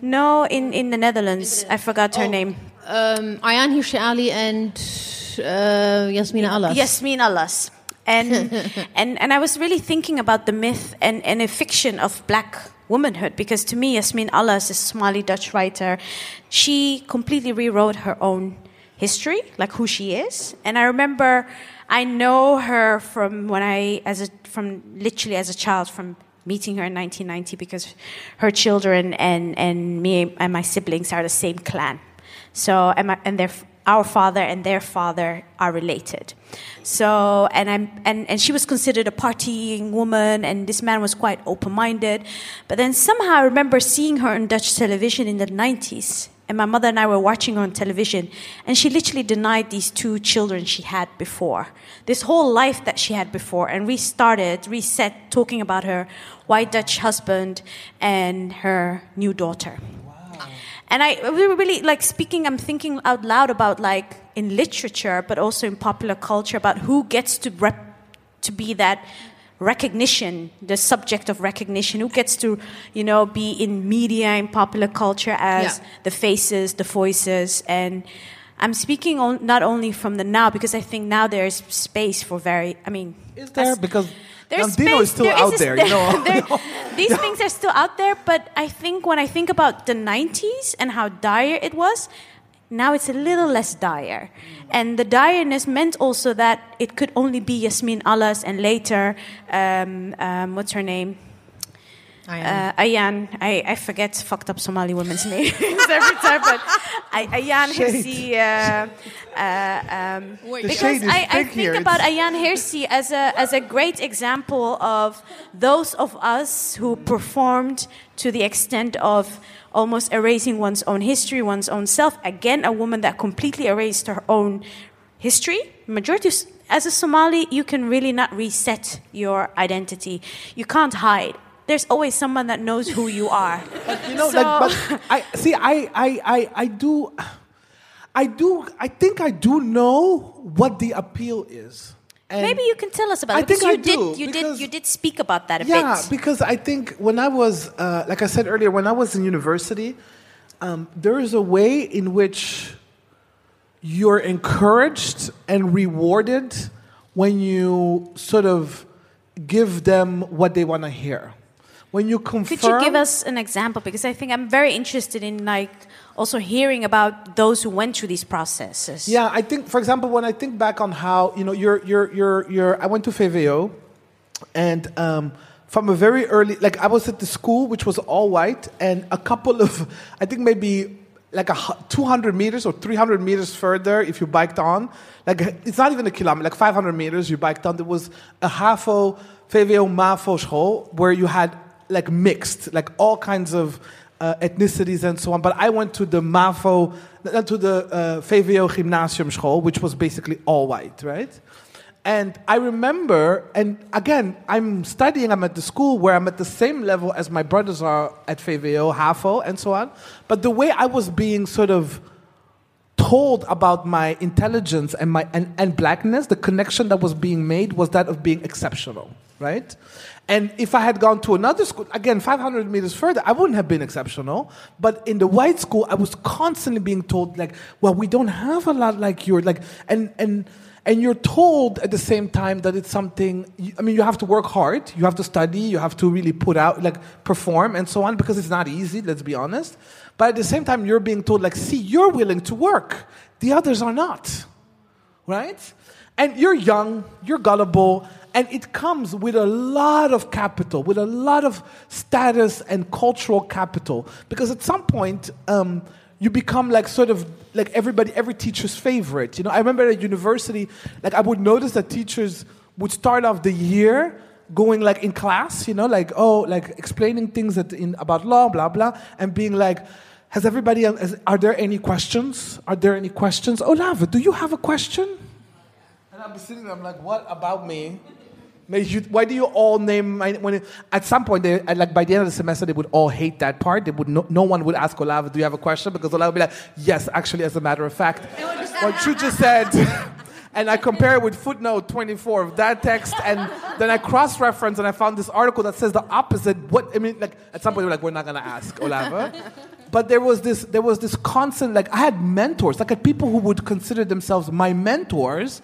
no in, in the Netherlands I forgot her Oh. name Um, Ayaan Hirsi Ali and uh, Yasmina Allas. Yasmine Allas. And, and, and I was really thinking about the myth and, and a fiction of black womanhood because to me, Yasmine Allas, a Somali Dutch writer, she completely rewrote her own history, like who she is. And I remember I know her from when I, as a, from literally as a child, from meeting her in 1990 because her children and, and me and my siblings are the same clan. So, and, my, and they're our father and their father are related. So, and I'm, and, and she was considered a partying woman, and this man was quite open-minded. But then somehow I remember seeing her on Dutch television in the 90s, and my mother and I were watching on television, and she literally denied these two children she had before, this whole life that she had before, and restarted, reset, talking about her white Dutch husband and her new daughter. And I we were really like speaking, I'm thinking out loud about like in literature, but also in popular culture, about who gets to rep- to be that recognition, the subject of recognition, who gets to, you know, be in media in popular culture as Yeah. the faces, the voices, and I'm speaking on, not only from the now because I think now there's space for very. I mean, Is there? as- Because there's Nandino is still there out a- there, you know. there- these things are still out there, but I think when I think about the 90s and how dire it was, now it's a little less dire. And the direness meant also that it could only be Yasmine Allas and later, um, um, what's her name? Am. Uh, Ayaan, I, I forget fucked up Somali women's names every time, but I, Ayaan. Hirsi. Uh, uh, um, because I, I think here. about It's- Ayaan Hirsi as a, as a great example of those of us who performed to the extent of almost erasing one's own history, one's own self. Again, a woman that completely erased her own history. Majority, as a Somali, you can really not reset your identity. You can't hide. There's always someone that knows who you are. you know, So- like, but I see. I, I, I, I do. I do. I think I do know what the appeal is. And Maybe you can tell us about I it because think you I do, did. You because- did. You did speak about that a yeah, bit. because I think when I was, uh, like I said earlier, when I was in university, um, there is a way in which you're encouraged and rewarded when you sort of give them what they want to hear. When you confirm, Could you give us an example? Because I think I'm very interested in like also hearing about those who went through these processes. Yeah, I think, for example, when I think back on how you know, you're, you're, you're, you're I went to VWO, and um, from a very early, like I was at the school which was all white, and a couple of, I think maybe like a 200 meters or 300 meters further, if you biked on, like it's not even a kilometer, like 500 meters, you biked on. There was a HAVO, VWO, MAVO school where you had like mixed, like all kinds of uh, ethnicities and so on. But I went to the MAVO, uh, to the uh, VWO Gymnasium school, which was basically all white, right? And I remember, and again, I'm studying, I'm at the school where I'm at the same level as my brothers are at VWO, HAVO, and so on. But the way I was being sort of told about my intelligence and my and, and blackness, the connection that was being made was that of being exceptional, right? And if I had gone to another school, again, 500 meters further, I wouldn't have been exceptional. But in the white school, I was constantly being told, like, well, we don't have a lot like you, like, and and and you're told at the same time that it's something. I mean, you have to work hard, you have to study, you have to really put out, like, perform, and so on, because it's not easy. Let's be honest. But at the same time, you're being told, like, see, you're willing to work, the others are not, right? And you're young, you're gullible, and it comes with a lot of capital, with a lot of status and cultural capital. Because at some point, um, you become like sort of like everybody, every teacher's favorite. You know, I remember at university, like I would notice that teachers would start off the year going like in class, you know, like oh, like explaining things that in about law, blah blah, and being like. Has everybody? Has, are there any questions? Are there any questions? Olave, do you have a question? And I'm sitting there, I'm like, what about me? You- Why do you all name my, when it, at some point they uh, like by the end of the semester they would all hate that part. They would no, no one would ask Olave, do you have a question? Because Olave would be like, yes, actually, as a matter of fact, what you just said. And I compare it with footnote 24 of that text, and then I cross-reference, and I found this article that says the opposite. What I mean, like at some point, we're like, we're not gonna ask Olave, but there was this, there was this constant. Like I had mentors, like I had people who would consider themselves my mentors,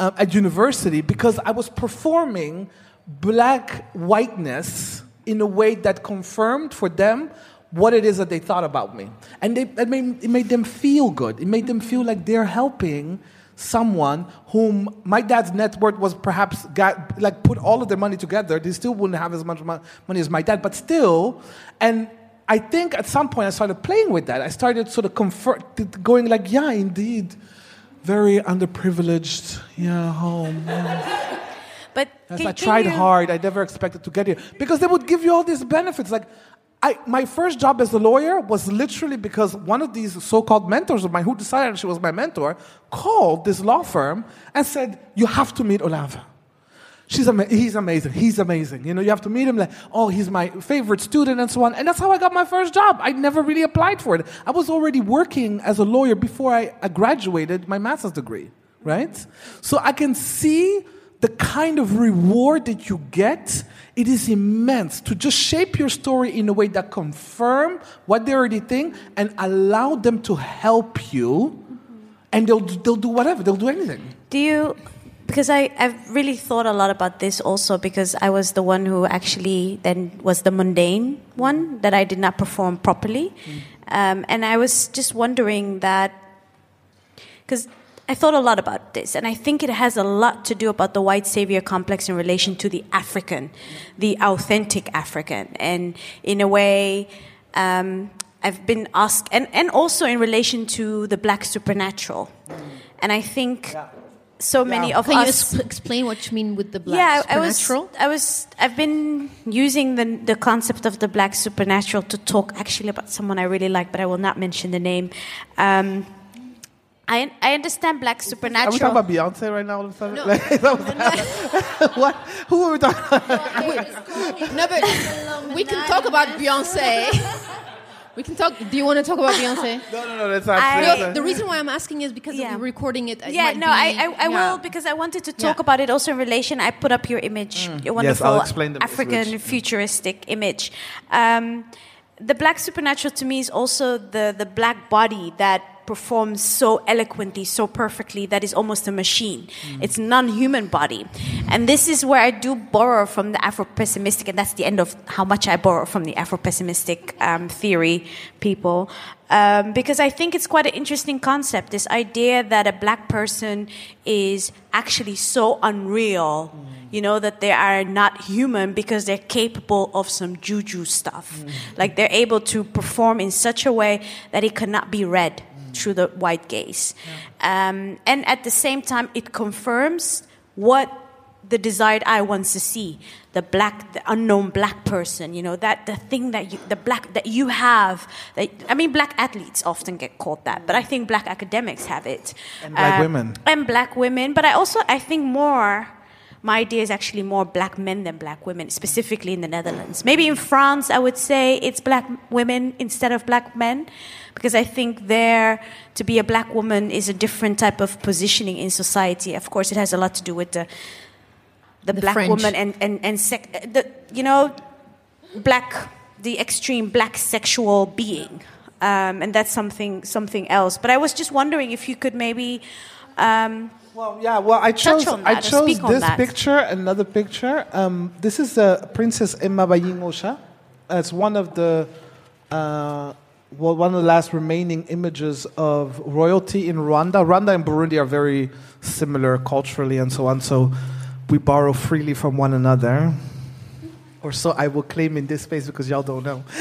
uh, at university because I was performing black whiteness in a way that confirmed for them what it is that they thought about me. And they, it, made, it made them feel good. It made them feel like they're helping someone whom my dad's net worth was perhaps got, like put all of their money together. They still wouldn't have as much money as my dad, but still, and I think at some point I started playing with that. I started sort of going like, yeah, indeed, very underprivileged, yeah, home. yeah. But Yes, I tried you- hard. I never expected to get here because they would give you all these benefits. Like, I, my first job as a lawyer was literally because one of these so-called mentors of mine, who decided she was my mentor, called this law firm and said, "You have to meet Olave. She's ama- he's amazing. He's amazing. You know, you have to meet him. Like, oh, he's my favorite student, and so on. And that's how I got my first job. I never really applied for it. I was already working as a lawyer before I, graduated my master's degree, right? So I can see the kind of reward that you get. It is immense to just shape your story in a way that confirm what they already think and allow them to help you. And they'll they'll do whatever. They'll do anything. Do you? Because I, I've really thought a lot about this also because I was the one who actually then was the mundane one that I did not perform properly. Um, and I was just wondering that, because I thought a lot about this, and I think it has a lot to do about the white savior complex in relation to the African, the authentic African. And in a way, um, I've been asked, and, and also in relation to the black supernatural. And I think so many of Can you us. es- explain what you mean with the black yeah, I was. supernatural? I was. I've been using the the concept of the black supernatural to talk actually about someone I really like, but I will not mention the name. Um, I I understand black Are we supernatural. talking about Beyonce right now? All of a sudden? Like, that was- what? Who are we talking about? No, but we can talk about Beyonce. We can talk. Do you want to talk about Beyonce? No, no, no, that's not. I- that's No, the reason why I'm asking is because Yeah. we're recording it. it yeah, no, be- I I, I yeah. will because I wanted to talk Yeah. about it also in relation. I put up your image, your Mm. Yes, wonderful I'll explain the African image. futuristic image. Um, the black supernatural to me is also the the black body that performs so eloquently, so perfectly that is almost a machine. Mm. It's non-human body, and this is where I do borrow from the Afro-pessimistic, and that's the end of how much I borrow from the Afro-pessimistic um, theory people. Um, because I think it's quite an interesting concept. This idea that a black person is actually so unreal, you know, that they are not human because they're capable of some juju stuff. Like they're able to perform in such a way that it cannot be read through the white gaze. Um, and at the same time, it confirms what the desired eye wants to see the black the unknown black person you know that the thing that you the black that you have that i mean black athletes often get called that but i think black academics have it And black Uh, women. and black women but i also i think more my idea is actually more black men than black women specifically in the netherlands. Maybe in france i would say it's black women instead of black men because i think there to be a black woman is a different type of positioning in society. Of course it has a lot to do with the the, The black French. woman and and and sec- the you know black the extreme black sexual being. Um, and that's something something else. But i was just wondering if you could maybe um, Well, yeah. Well, I chose I chose this picture, another picture. Um, this is uh, Princess Emma Bayingosha. It's one of the uh, well, one of the last remaining images of royalty in Rwanda. Rwanda and Burundi are very similar culturally and so on. So we borrow freely from one another. Or so I will claim in this space because y'all don't know.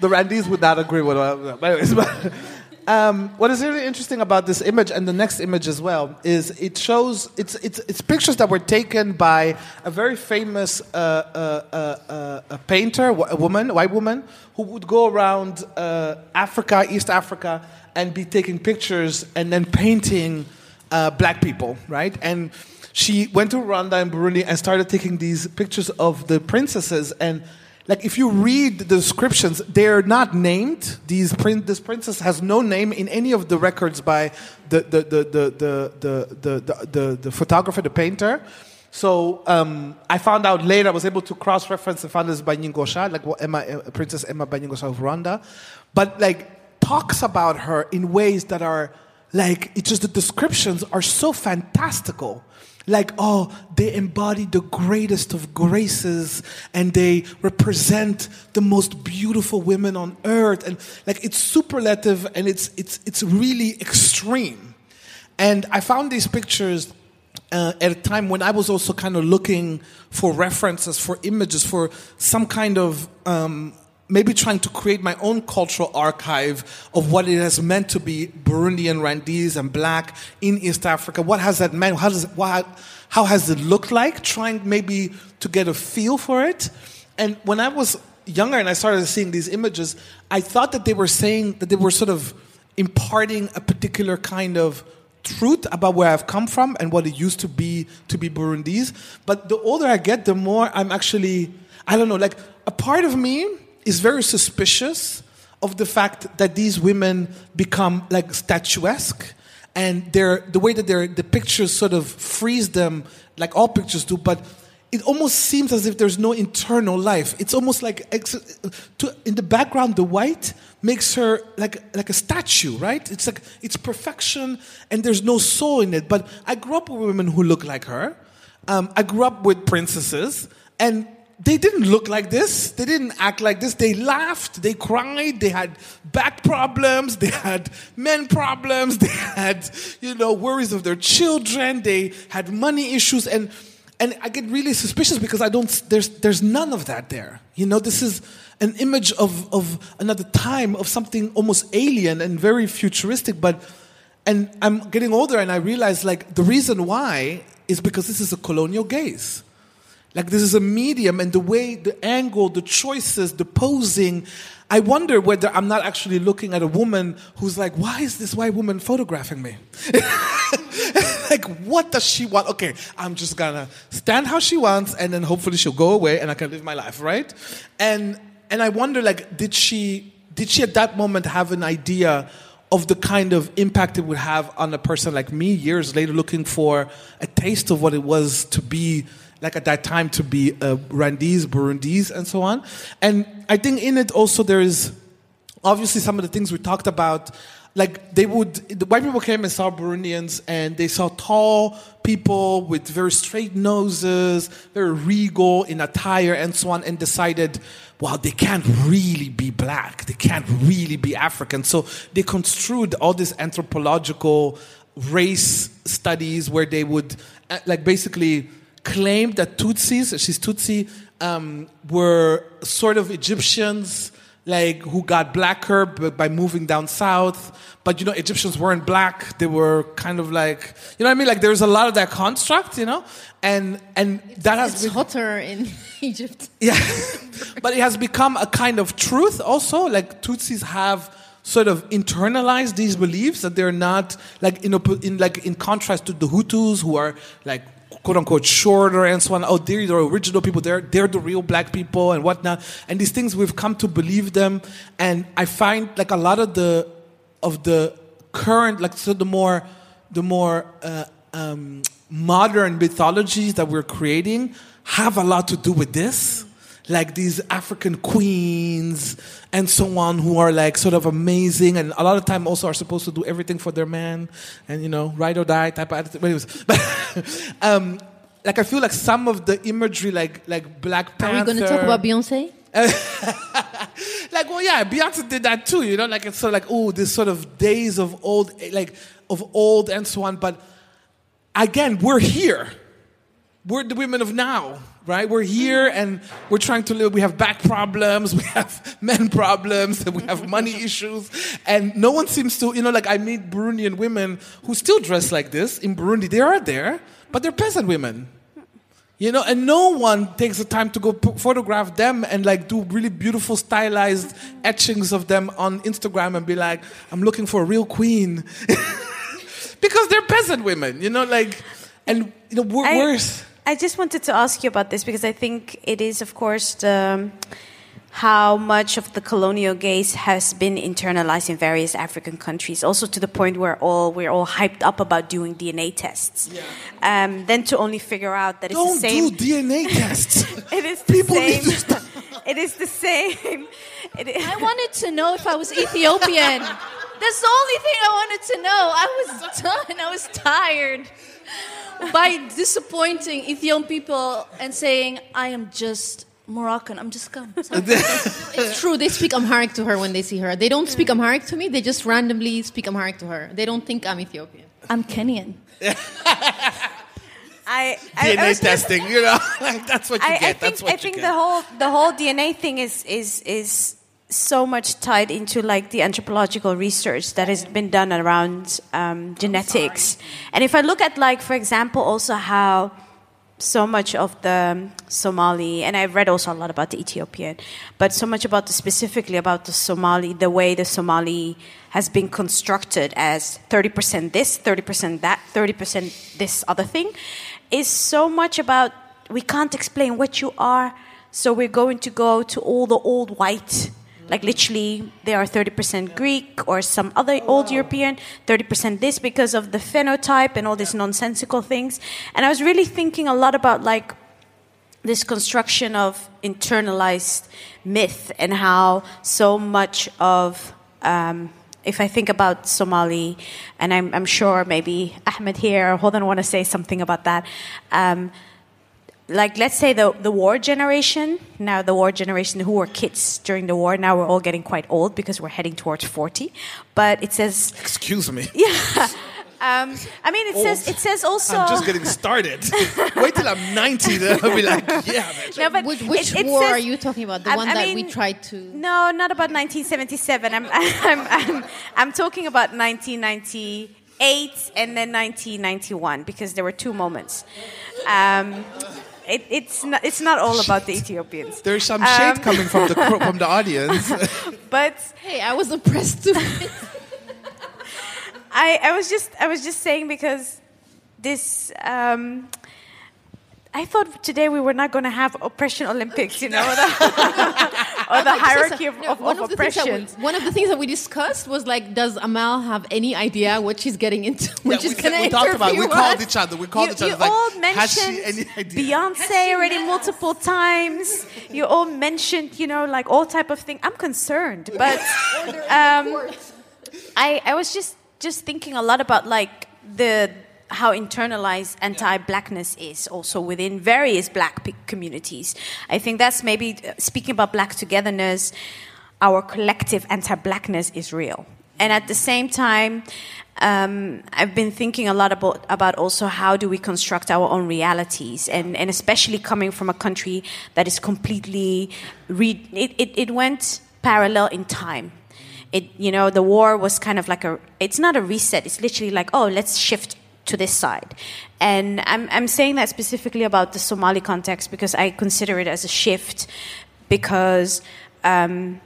the Randis would not agree with what anyways, but, um, what is really interesting about this image and the next image as well is it shows it's it's, it's pictures that were taken by a very famous uh, uh, uh, uh, a painter, a woman, white woman, who would go around uh, Africa, East Africa, and be taking pictures and then painting uh, black people, right? And she went to Rwanda and Burundi and started taking these pictures of the princesses and like if you read the descriptions, they're not named. These prin- this princess has no name in any of the records by the the the the the the the, the, the, the photographer, the painter. So um, I found out later. I was able to cross-reference and found this by Nyingosha, like what Emma, uh, Princess Emma Banyingosha of Rwanda, but like talks about her in ways that are like it's just the descriptions are so fantastical like oh they embody the greatest of graces and they represent the most beautiful women on earth. And like it's superlative and it's it's it's really extreme. And i found these pictures uh, at a time when I was also kind of looking for references, for images, for some kind of um, maybe trying to create my own cultural archive of what it has meant to be Burundian, Rwandese, and black in East Africa. What has that meant? How does what, how has it looked like? Trying maybe to get a feel for it. And when I was younger and I started seeing these images, I thought that they were saying that they were sort of imparting a particular kind of truth about where I've come from and what it used to be to be Burundese. But the older I get, the more I'm actually, I don't know, like a part of me is very suspicious of the fact that these women become like statuesque and they're, the way that they're, the pictures sort of freeze them like all pictures do, but it almost seems as if there's no internal life. It's almost like in the background, the white makes her like like a statue, right? It's like it's perfection, and there's no soul in it. But I grew up with women who look like her. Um, I grew up with princesses, and they didn't look like this. They didn't act like this. They laughed, they cried, they had back problems, they had men problems, they had, you know, worries of their children, they had money issues, and and I get really suspicious because I don't. There's there's none of that there. You know, this is an image of of another time of something almost alien and very futuristic. But and I'm getting older and I realize like the reason why is because this is a colonial gaze. Like this is a medium and the way, the angle, the choices, the posing. I wonder whether I'm not actually looking at a woman who's like, why is this white woman photographing me? like, what does she want? Okay, I'm just gonna stand how she wants, and then hopefully she'll go away, and I can live my life, right? And and I wonder, like, did she did she at that moment have an idea of the kind of impact it would have on a person like me years later, looking for a taste of what it was to be like at that time to be uh, Rwandese, Burundese, and so on. And I think in it also there is obviously some of the things we talked about like they would the white people came and saw burundians and they saw tall people with very straight noses very regal in attire and so on and decided well they can't really be black they can't really be african so they construed all these anthropological race studies where they would uh, like basically claim that tutsis she's tutsi um, were sort of egyptians like who got blacker by moving down south. But you know, Egyptians weren't black; they were kind of like you know what I mean. Like there's a lot of that construct, you know, and and it's, that has it's been, hotter in Egypt. yeah, but it has become a kind of truth also. Like Tutsis have sort of internalized these beliefs that they're not like in, in like in contrast to the Hutus who are like quote unquote shorter and so on. Oh, they're the original people. They're they're the real black people and whatnot. And these things we've come to believe them. And I find like a lot of the of the current like so the more the more uh, um, modern mythologies that we're creating have a lot to do with this like these African queens and so on who are like sort of amazing and a lot of time also are supposed to do everything for their man and you know ride or die type of attitude. Anyways, but, um, like I feel like some of the imagery like like Black Panther. Are we going to talk about Beyonce? like well yeah Beyonce did that too you know like it's sort of like oh this sort of days of old like of old and so on but again we're here we're the women of now right? We're here and we're trying to live. We have back problems, we have men problems, we have money issues, and no one seems to, you know, like I meet Burundian women who still dress like this in Burundi. They are there, but they're peasant women. You know, and no one takes the time to go p- photograph them and like do really beautiful stylized etchings of them on Instagram and be like, I'm looking for a real queen. because they're peasant women, you know, like, and, you know, we're, I- we're I just wanted to ask you about this because I think it is, of course, the, how much of the colonial gaze has been internalized in various African countries, also to the point where all we're all hyped up about doing DNA tests. Um, then to only figure out that it's Don't the same. do DNA tests. it is the People need same. to stop. it is the same. It is, I wanted to know if I was Ethiopian. That's the only thing I wanted to know. I was done. I was tired by disappointing Ethiopian people and saying, I am just Moroccan. I'm just scum. Sorry. It's true. They speak Amharic to her when they see her. They don't speak Amharic to me. They just randomly speak Amharic to her. They don't think I'm Ethiopian. I'm Kenyan. I, I, I DNA was- testing, you know, like that's what you I, I get. think that's what I you think get. the whole the whole DNA thing is is is so much tied into like the anthropological research that has been done around um, genetics. And if I look at like for example also how so much of the Somali, and I've read also a lot about the Ethiopian, but so much about the, specifically about the Somali, the way the Somali has been constructed as 30% this, 30% that, 30% this other thing, is so much about we can't explain what you are, so we're going to go to all the old white. Like literally, they are 30% Greek or some other old European, 30% this because of the phenotype and all these nonsensical things. And I was really thinking a lot about like this construction of internalized myth and how so much of um, if I think about Somali, and I'm, I'm sure maybe Ahmed here or Hodan want to say something about that. Um, like let's say the, the war generation now the war generation who were kids during the war now we're all getting quite old because we're heading towards 40 but it says Excuse me. yeah um, i mean it says it says also I'm just getting started. Wait till I'm 90, then I'll be like, yeah, no, but Which, which it- it war says- are you talking about? The I- one I that we tried to. No, not about 1977. I'm, I'm, I'm, I'm talking about 1998 and then 1991 because there were two moments. Um, it, it's, not, it's not all about the Ethiopians. There's some shade Um, coming from the from the audience. But Hey, I was oppressed too. I, I was just I was just saying because this um, I thought today we were not going to have oppression Olympics, you know, or the, hierarchy of, No, of, one of the things that we- one of the things that we discussed was like, does Amal have any idea what she's getting into? Yeah, Which is we, we talked about. We interview called each other. We called You, each other. you like, all has she mentioned any idea? Beyonce already multiple times. You all mentioned, you know, like all type of thing. I'm concerned, but um, I I was just just thinking a lot about like the how internalized anti-blackness is also within various black communities. I think that's maybe uh, speaking about black togetherness. Our collective anti-blackness is real, and at the same time. Um, I've been thinking a lot about, about also how do we construct our own realities, and, and especially coming from a country that is completely re- it, it, it went parallel in time it you know the war was kind of like a it's not a reset it's literally like oh let's shift to this side. And i'm i'm saying that specifically about the somali context because i consider it as a shift because um,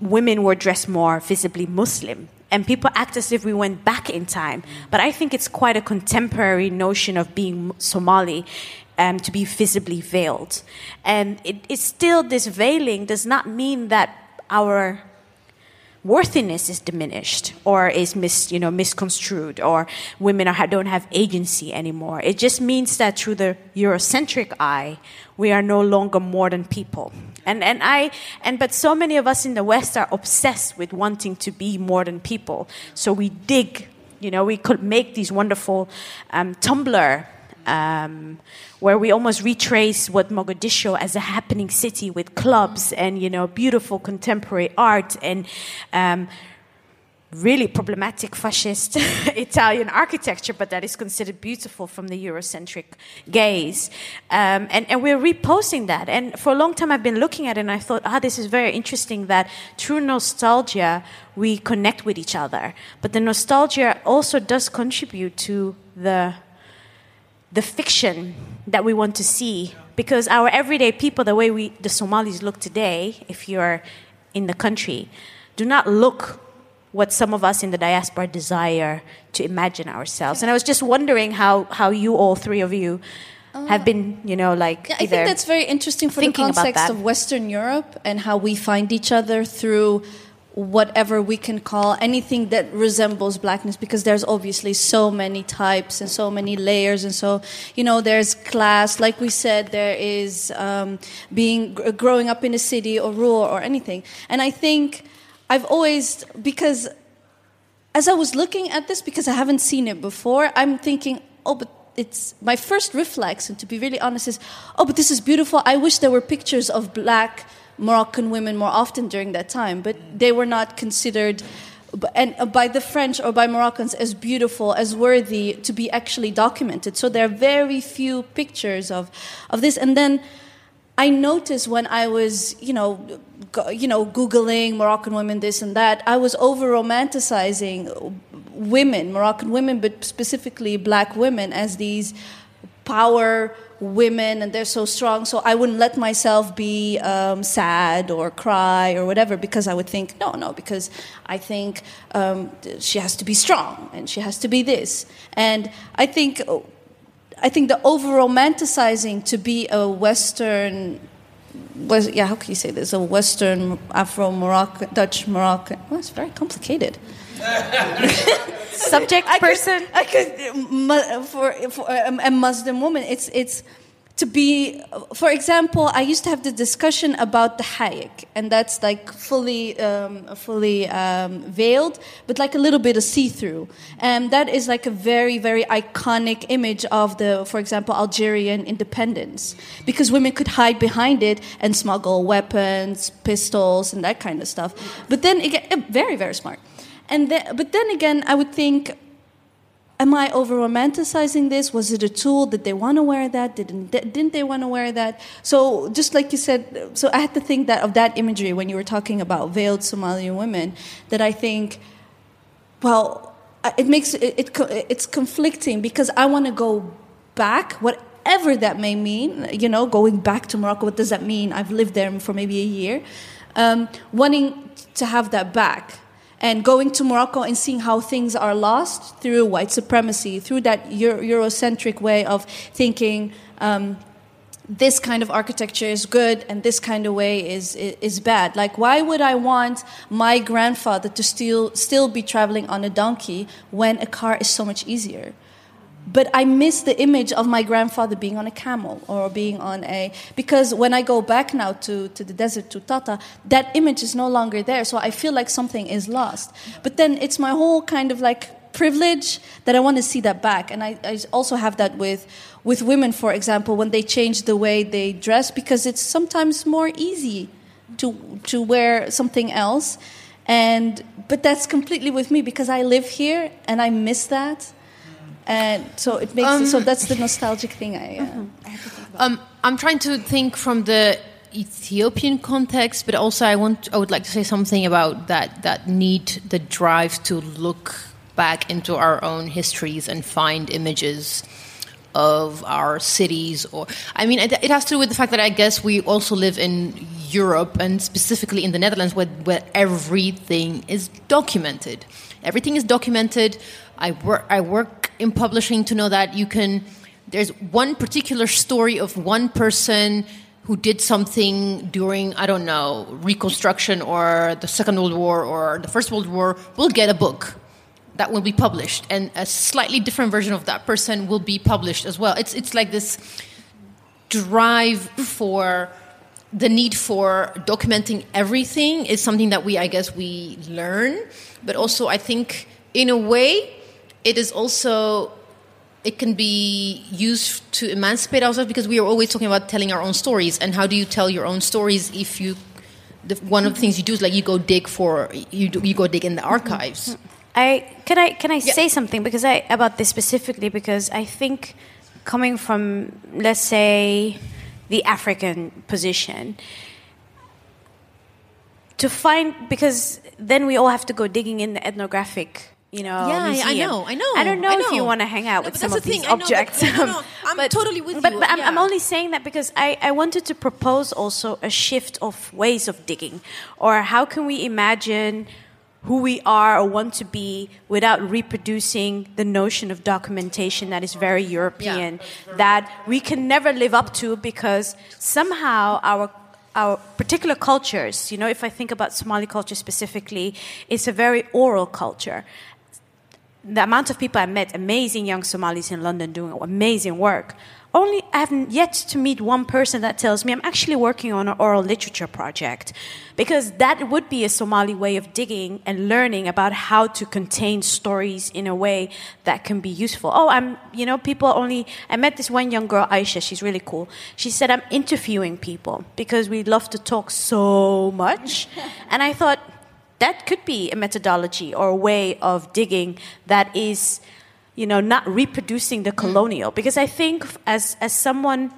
women were dressed more visibly muslim and people act as if we went back in time. But i think it's quite a contemporary notion of being somali um, to be visibly veiled. And it, it's still this veiling does not mean that our worthiness is diminished or is mis, you know, misconstrued or women are, don't have agency anymore. It just means that through the Eurocentric eye, we are no longer more than people. And, and I, and, but so many of us in the West are obsessed with wanting to be more than people. So we dig, you know, we could make these wonderful um, Tumblr um, where we almost retrace what Mogadishu as a happening city with clubs and you know beautiful contemporary art and um, really problematic fascist Italian architecture, but that is considered beautiful from the Eurocentric gaze. Um, and, and we're reposting that. And for a long time, I've been looking at it and I thought, ah, this is very interesting that through nostalgia, we connect with each other. But the nostalgia also does contribute to the the fiction that we want to see. Because our everyday people the way we the somalis look today if you're in the country do not look what some of us in the diaspora desire to imagine ourselves. And i was just wondering how how you all three of you have been you know like Yeah, I think that's very interesting for the thinking about context of Western Europe and how we find each other through whatever we can call anything that resembles blackness because there's obviously so many types and so many layers and so you know there's class like we said there is um, being growing up in a city or rural or anything and i think i've always because as I was looking at this, because I haven't seen it before, I'm thinking, oh, but it's my first reflex, and to be really honest, is, oh, but this is beautiful. I wish there were pictures of black Moroccan women more often during that time, but they were not considered and by the French or by Moroccans as beautiful, as worthy to be actually documented. So there are very few pictures of, of this. And then I noticed when I was, you know, you know, googling Moroccan women, this and that, I was over romanticizing women, Moroccan women, but specifically black women, as these power women and they're so strong. So I wouldn't let myself be um, sad or cry or whatever because I would think, no, no, because I think um, she has to be strong and she has to be this. And I think. I think the over romanticizing to be a Western was yeah how can you say this a western afro moroccan dutch moroccan well it's very complicated subject I person could, I could for, for a muslim woman it's it's to be, for example, I used to have the discussion about the haik, and that's like fully, um, fully um, veiled, but like a little bit of see-through, and that is like a very, very iconic image of the, for example, Algerian independence, because women could hide behind it and smuggle weapons, pistols, and that kind of stuff. But then again, very, very smart. And but then again, I would think am I over romanticizing this? Was it a tool? Did they want to wear that? Didn't didn't they want to wear that? So just like you said, so I had to think that of that imagery when you were talking about veiled Somalian women. That I think, well, it makes it, it it's conflicting because I want to go back, whatever that may mean. You know, going back to Morocco. What does that mean? I've lived there for maybe a year. Um, wanting to have that back and going to Morocco and seeing how things are lost through white supremacy, through that Euro- Eurocentric way of thinking. Um, this kind of architecture is good and this kind of way is, is, bad. Like, why would I want my grandfather to still, still be traveling on a donkey when a car is so much easier? But I miss the image of my grandfather being on a camel or being on a because when I go back now to, to the desert to Tata, that image is no longer there. So I feel like something is lost. But then it's my whole kind of like privilege that I want to see that back. And I, I also have that with with women, for example, when they change the way they dress because it's sometimes more easy to to wear something else. And but that's completely with me because I live here and I miss that and so it makes um, so that's the nostalgic thing I. Uh, mm-hmm. I um, I'm trying to think from the Ethiopian context, but also I want I would like to say something about that that need, the drive to look back into our own histories and find images of our cities or i mean it, it, has to do with the fact that i guess we also live in europe and specifically in the netherlands where, where everything is documented everything is documented i work i work in publishing to know that you can there's one particular story of one person who did something during i don't know reconstruction or the second world war or the first world war will get a book that will be published. And a slightly different version of that person will be published as well. It's it's like this drive for the need for documenting everything is something that we i guess we learn. But also i think in a way it is also it can be used to emancipate ourselves because we are always talking about telling our own stories. And how do you tell your own stories if you the, one of the things you do is like you go dig for you you go dig in the mm-hmm. archives. I can i can i yeah. say something? Because i about this specifically because i think coming from let's say the african position to find because then we all have to go digging in the ethnographic you know, yeah, museum. I know, I know. I don't know, know. if you want to hang out no, with some of these thing. objects. Know, but, no, no, I'm but, totally with but, you. But I'm, yeah. I'm, only saying that because I, I wanted to propose also a shift of ways of digging, or how can we imagine who we are or want to be without reproducing the notion of documentation that is very European, yeah. that we can never live up to because somehow our our particular cultures, you know, if I think about Somali culture specifically, it's a very oral culture the amount of people I met, amazing young Somalis in London doing amazing work. Only I haven't yet to meet one person that tells me I'm actually working on an oral literature project, because that would be a Somali way of digging and learning about how to contain stories in a way that can be useful. Oh, I'm, you know, people only. I met this one young girl, Aisha. She's really cool. She said I'm interviewing people because we love to talk so much, and I thought that could be a methodology or a way of digging that is, you know, not reproducing the colonial. Because I think as as someone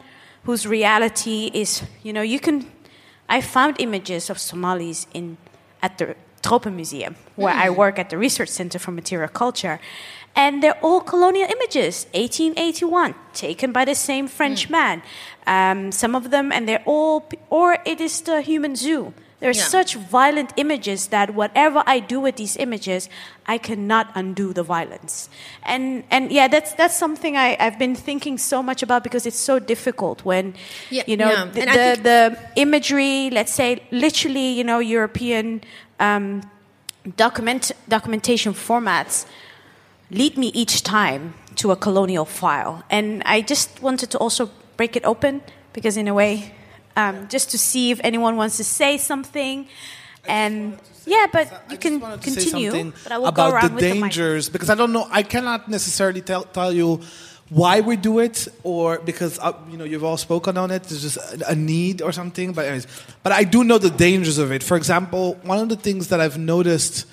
whose reality is, you know, you can. I found images of Somalis in at the Tropen Museum, where I work at the Research Center for Material Culture. And they're all colonial images, 1881, taken by the same French man. Um, some of them, and they're all, or it is the human zoo. There's Yeah. such violent images that whatever I do with these images, I cannot undo the violence. And and yeah, that's that's something I, I've been thinking so much about because it's so difficult when Yeah, you know yeah. the, the, the imagery, let's say literally, you know, European um, document documentation formats lead me each time to a colonial file. And I just wanted to also break it open because, in a way, um, just to see if anyone wants to say something. And yeah, but you can wanted to say continue. But I will about go the with the dangers because I don't know. I cannot necessarily tell, tell you why we do it, or because uh, you know you've all spoken on it. There's just a, a need or something. But anyways, but I do know the dangers of it. For example, one of the things that I've noticed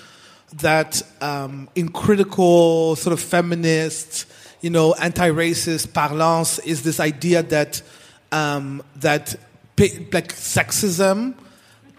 that um, in critical sort of feminist, you know, anti-racist parlance is this idea that um, that like sexism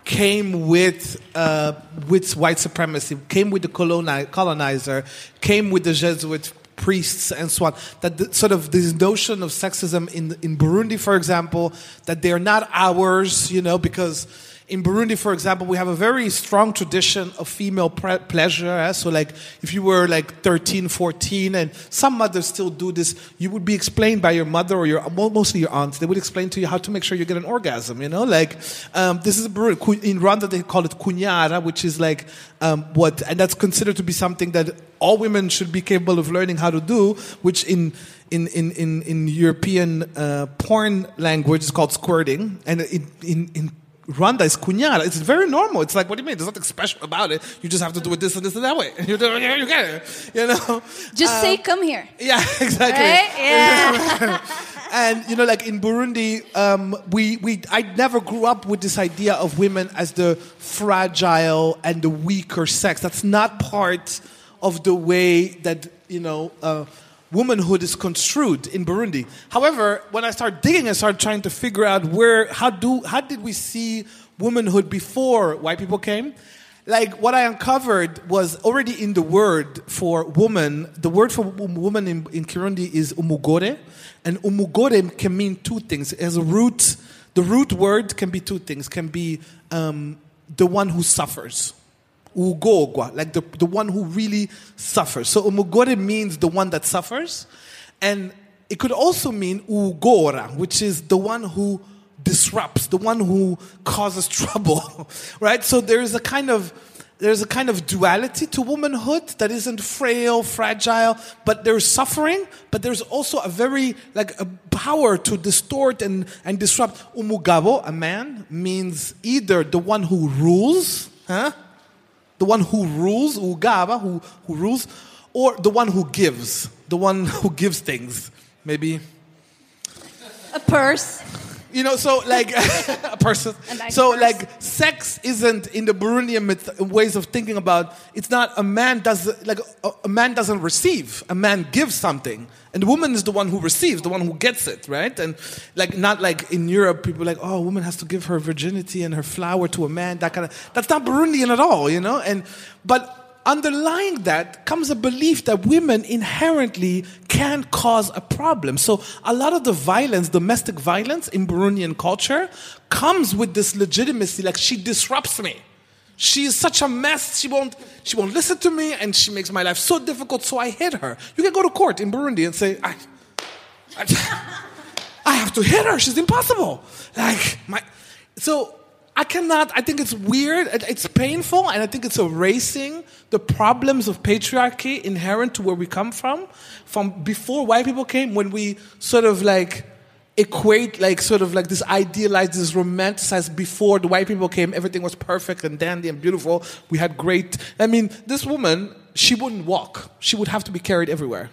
came with uh, with white supremacy, came with the coloni- colonizer, came with the Jesuit priests and so on. That the, sort of this notion of sexism in in Burundi, for example, that they're not ours, you know, because in Burundi, for example, we have a very strong tradition of female pleasure. eh? So, like, if you were like 13, 14, and some mothers still do this, you would be explained by your mother or your mo- mostly your aunt. They would explain to you how to make sure you get an orgasm. You know, like um, this is Burundi. In Rwanda, they call it kunyara, which is like um, what, and that's considered to be something that all women should be capable of learning how to do, which in in, in, in, in European uh, porn language is called squirting, and in, in, in Rwanda is kunyara. It's very normal. It's like, what do you mean? There's nothing special about it. You just have to do it this and this and that way. You do you get it. You know? Just say, come here. Yeah, exactly. Right? Yeah. And you know, like in Burundi, um, we we I never grew up with this idea of women as the fragile and the weaker sex. That's not part of the way that you know. Uh, Womanhood is construed in Burundi. However, when I started digging, I started trying to figure out where, how do, how did we see womanhood before white people came? like what I uncovered was already in the word for woman. The word for woman in, in Kirundi is umugore, and umugore can mean two things. Has a root. The root word can be two things. Can be um, the one who suffers, ugogwa, like the, the one who really suffers. So umugore means the one that suffers, and it could also mean ugora, which is the one who disrupts, the one who causes trouble, right? So there is a kind of there's a kind of duality to womanhood that isn't frail, fragile, but there's suffering, but there's also a very like a power to distort and, and disrupt. Umugabo, a man, means either the one who rules, huh? The one who rules, ugaba, who, who rules, or the one who gives, the one who gives things. Maybe A purse. you know, so like a person. nice so purse. like sex isn't in the Burundian myth, ways of thinking about. It's not a man does like a, a man doesn't receive. A man gives something, and the woman is the one who receives, the one who gets it, right? And like not like in Europe, people like, oh, a woman has to give her virginity and her flower to a man. That kind of that's not Burundian at all, you know. And but underlying that comes a belief that women inherently can cause a problem. So a lot of the violence, domestic violence in Burundian culture, comes with this legitimacy. Like she disrupts me. She is such a mess. She won't. She won't listen to me, and she makes my life so difficult. So I hit her. You can go to court in Burundi and say, I, I, I have to hit her. She's impossible. Like my, so I cannot. I think it's weird. It's painful, and I think it's erasing the problems of patriarchy inherent to where we come from, from before white people came. When we sort of like equate, like sort of like this idealized, this romanticized. Before the white people came, everything was perfect and dandy and beautiful. We had great. I mean, this woman, she wouldn't walk. She would have to be carried everywhere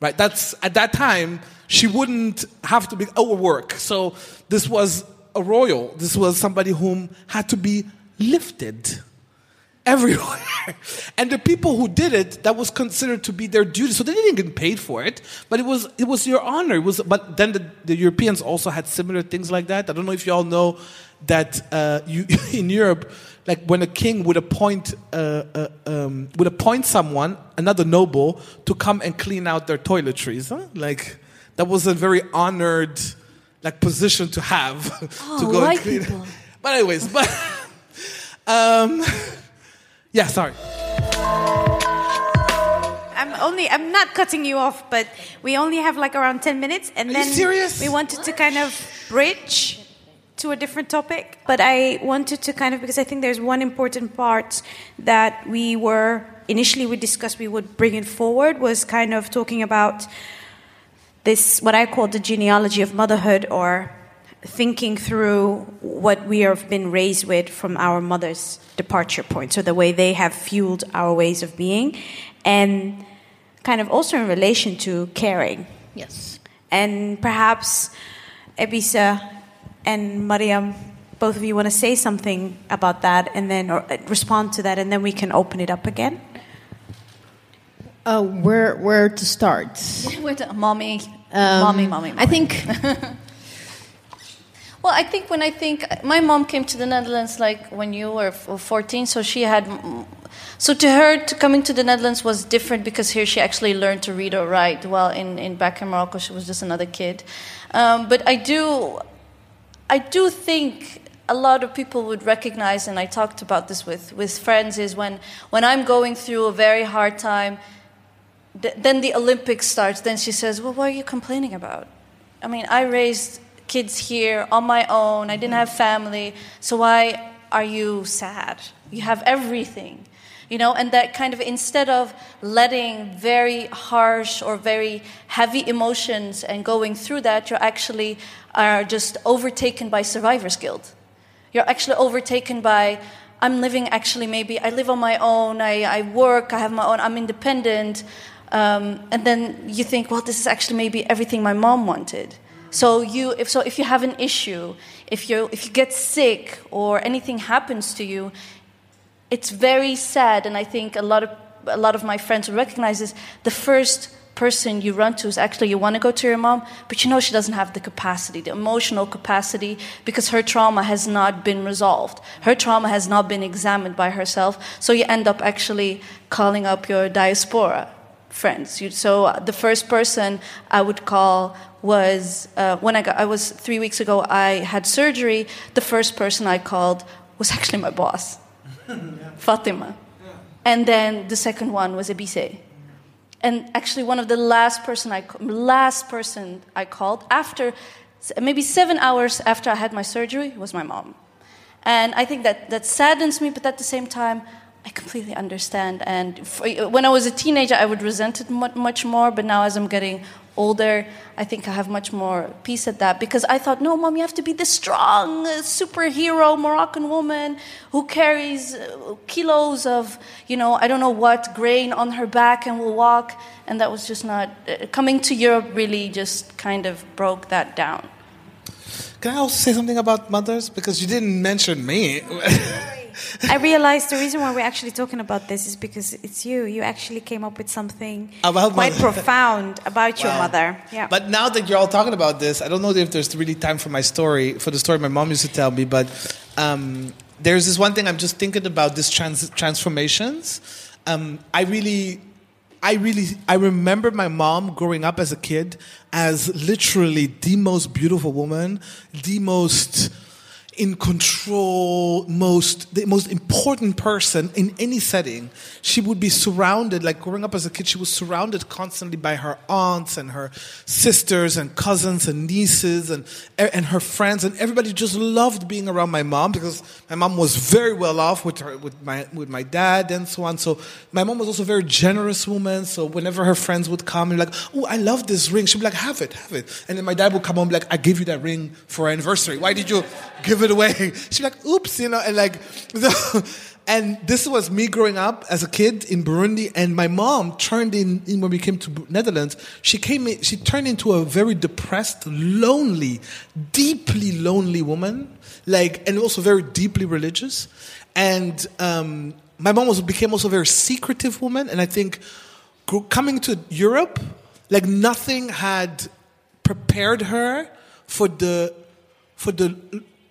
right that's at that time she wouldn't have to be overwork so this was a royal this was somebody whom had to be lifted everywhere. and the people who did it, that was considered to be their duty. So they didn't get paid for it, but it was it was your honor. It was, but then the, the Europeans also had similar things like that. I don't know if you all know that uh, you, in Europe, like when a king would appoint uh, uh, um, would appoint someone, another noble, to come and clean out their toiletries. Huh? Like that was a very honored like position to have Oh, to go and clean. people. But anyways, but um, yeah, sorry. I'm only I'm not cutting you off, but we only have like around 10 minutes and Are then we wanted to kind of bridge to a different topic. But I wanted to kind of because I think there's one important part that we were initially we discussed we would bring it forward was kind of talking about this what I call the genealogy of motherhood or thinking through what we have been raised with from our mother's departure point so the way they have fueled our ways of being and kind of also in relation to caring Yes. and perhaps Ebissé and Mariam both of you want to say something about that and then or uh, respond to that and then we can open it up again Uh, where where to start? With uh, mommy, Um, mommy, mommy, I think Well, I think when I think my mom came to the Netherlands like when you were 14, so she had. So to her, to coming to the Netherlands was different because here she actually learned to read or write. While in, in back in Morocco, she was just another kid. Um, but I do, I do think a lot of people would recognize, and I talked about this with, with friends, is when, when I'm going through a very hard time, th- then the Olympics starts. Then she says, "Well, what are you complaining about? I mean, I raised kids here on my own. I didn't have family, so why are you sad? You have everything." You know, and that kind of instead of letting very harsh or very heavy emotions and going through that, you actually are just overtaken by survivor's guilt. You're actually overtaken by, I'm living actually maybe, I live on my own, I, I work, I have my own, I'm independent. Um, and then you think, well, this is actually maybe everything my mom wanted. So you, if so, if you have an issue, if you if you get sick or anything happens to you, it's very sad. And I think a lot of a lot of my friends recognize this. The first person you run to is actually you want to go to your mom, but you know she doesn't have the capacity, the emotional capacity, because her trauma has not been resolved. Her trauma has not been examined by herself. So you end up actually calling up your diaspora friends. So uh, the first person I would call was uh, when I got, I was three weeks ago. I had surgery. The first person I called was actually my boss, Fatima, and then the second one was Ebissé. And actually, one of the last person I last person I called after maybe seven hours after I had my surgery was my mom. And I think that that saddens me, but at the same time, I completely understand. And f when I was a teenager, I would resent it much, more. But now, as I'm getting older, I think I have much more peace at that because I thought, no, mom, you have to be the strong uh, superhero Moroccan woman who carries uh, kilos of, you know, I don't know what grain on her back and will walk. And that was just not uh, coming to Europe. Really, just kind of broke that down. Can I also say something about mothers? Because you didn't mention me. I realized the reason why we're actually talking about this is because it's you. You actually came up with something About quite profound about your Wow. mother. Yeah. But now that you're all talking about this, I don't know if there's really time for my story, for the story my mom used to tell me, but um, there's this one thing I'm just thinking about this trans- transformations. Um, I really, I really, I remember my mom growing up as a kid as literally the most beautiful woman, the most in control, most the most important person in any setting. She would be surrounded, like growing up as a kid, she was surrounded constantly by her aunts and her sisters and cousins and nieces and and her friends, and everybody just loved being around my mom because my mom was very well off with her with my with my dad and so on. So my mom was also a very generous woman. So whenever her friends would come and like, oh, I love this ring, she'd be like, have it, have it. And then my dad would come home like, I gave you that ring for our anniversary. Why did you give it away? She'd be like, oops, you know, and like, so, and this was me growing up as a kid in Burundi, and my mom turned in, in when we came to Netherlands. She came, in, she turned into a very depressed, lonely, deeply lonely woman, like, and also very deeply religious. And um, my mom was became also a very secretive woman, and I think gr- coming to Europe, like nothing had prepared her for the for the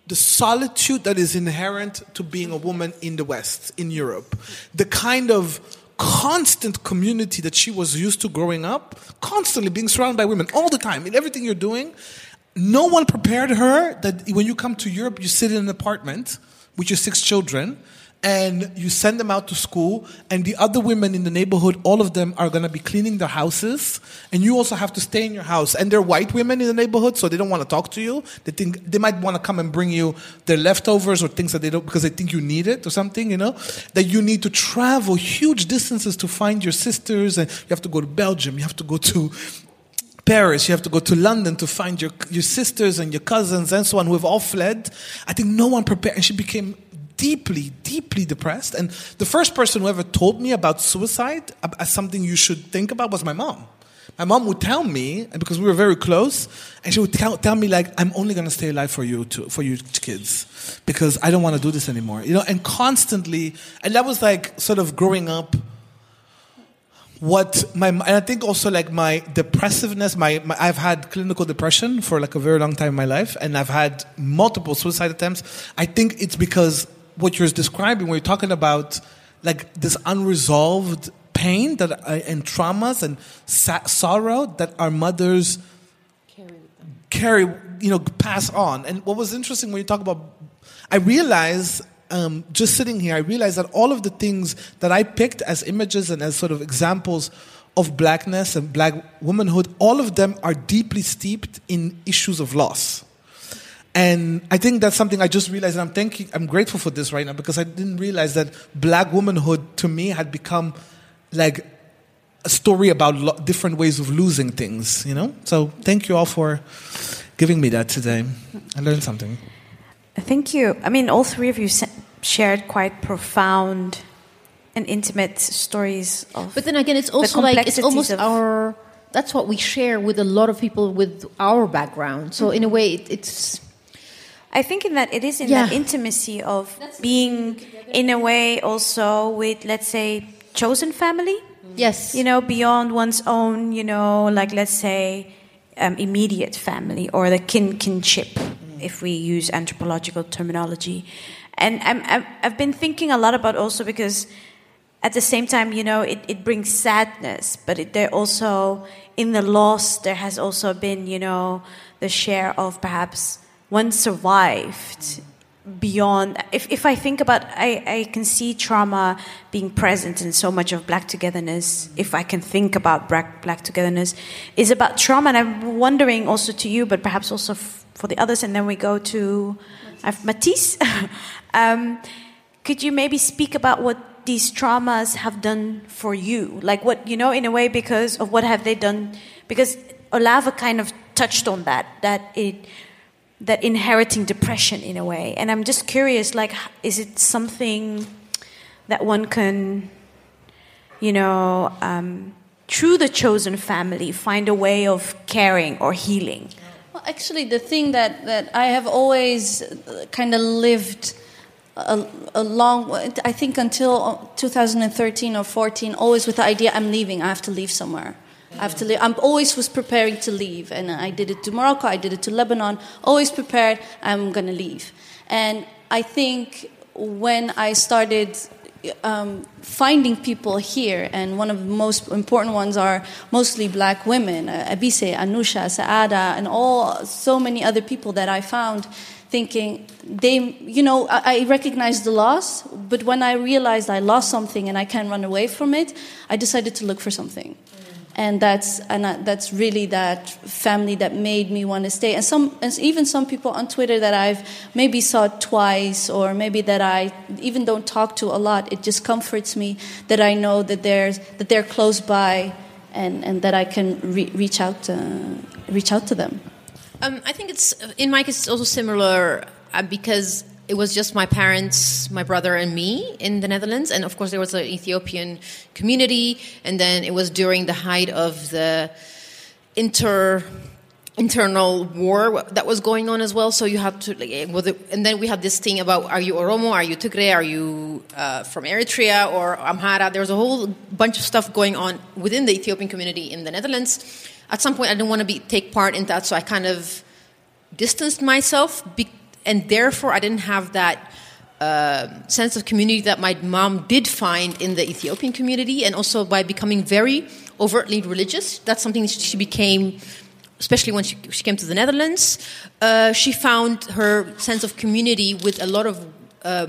the solitude that is inherent to being a woman in the West, in Europe. The kind of constant community that she was used to growing up, constantly being surrounded by women all the time in everything you're doing. No one prepared her that when you come to Europe, you sit in an apartment with your six children and you send them out to school and the other women in the neighborhood all of them are going to be cleaning their houses and you also have to stay in your house. And they're white women in the neighborhood so they don't want to talk to you. They think they might want to come and bring you their leftovers or things that they don't because they think you need it or something you know? That you need to travel huge distances to find your sisters and you have to go to belgium you have to go to Paris, you have to go to London to find your, your sisters and your cousins and so on who have all fled. I think no one prepared, and she became deeply, deeply depressed. And the first person who ever told me about suicide as something you should think about was my mom. My mom would tell me, and because we were very close, and she would tell, tell me like, "I'm only gonna stay alive for you, to, for you kids, because I don't want to do this anymore." You know, and constantly, and that was like sort of growing up what my and I think also like my depressiveness. My, my, I've had clinical depression for like a very long time in my life, and I've had multiple suicide attempts. I think it's because what you're describing, when you're talking about like this unresolved pain that uh, and traumas and sa- sorrow that our mothers carry, you know, pass on. And what was interesting when you talk about, I realized um, just sitting here, I realized that all of the things that I picked as images and as sort of examples of blackness and black womanhood, all of them are deeply steeped in issues of loss. And I think that's something I just realized, and I'm thanking, I'm grateful for this right now because I didn't realize that black womanhood to me had become like a story about lo- different ways of losing things, you know? So thank you all for giving me that today. I learned something. Thank you. I mean, all three of you shared quite profound and intimate stories of. But then again, it's also like it's almost our. That's what we share with a lot of people with our background. So in a way, it, it's I think in that it is in yeah. that intimacy of being in a way also with let's say chosen family. Yes. You know, beyond one's own, you know, like let's say um, immediate family or the kin kinship, if we use anthropological terminology. And I'm, i have been thinking a lot about also because at the same time, you know, it, it brings sadness, but it, there also, in the loss, there has also been, you know, the share of perhaps one survived beyond if, if i think about I, I can see trauma being present in so much of black togetherness if i can think about black, black togetherness is about trauma. And i'm wondering also to you but perhaps also f- for the others and then we go to uh, matisse. Um, could you maybe speak about what these traumas have done for you? Like what you know in a way because of what have they done? Because Olave kind of touched on that that it that inheriting depression in a way. And I'm just curious, like, is it something that one can, you know, um, through the chosen family, find a way of caring or healing? Well, actually, the thing that, that I have always uh, kind of lived a, a, long, I think until 2013 or 14, always with the idea I'm leaving, I have to leave somewhere. I have to leave. I'm always was preparing to leave, and I did it to Morocco. I did it to Lebanon. Always prepared. I'm gonna leave, and I think when I started um, finding people here, and one of the most important ones are mostly black women, uh, Ebissé, Anousha, Saada, and all so many other people that I found thinking they you know I, I recognized the loss but when i realized i lost something and i can't run away from it i decided to look for something and that's and that's really that family that made me want to stay. And some, and even some people on Twitter that I've maybe saw twice, or maybe that I even don't talk to a lot. It just comforts me that I know that there's that they're close by, and and that I can re- reach out to, reach out to them. Um, I think it's in my case it's also similar uh, because it was just my parents, my brother, and me in the Netherlands. And of course, there was an Ethiopian community. And then it was during the height of the inter internal war that was going on as well. So you had to, eh, and then we had this thing about are you Oromo, are you Tigray, are you uh, from Eritrea or Amhara? There was a whole bunch of stuff going on within the Ethiopian community in the Netherlands. At some point, I didn't want to be take part in that, so I kind of distanced myself, and therefore I didn't have that. Uh, sense of community that my mom did find in the Ethiopian community, and also by becoming very overtly religious. That's something she became especially when she, she, came to the Netherlands, uh, she found her sense of community with a lot of. Uh,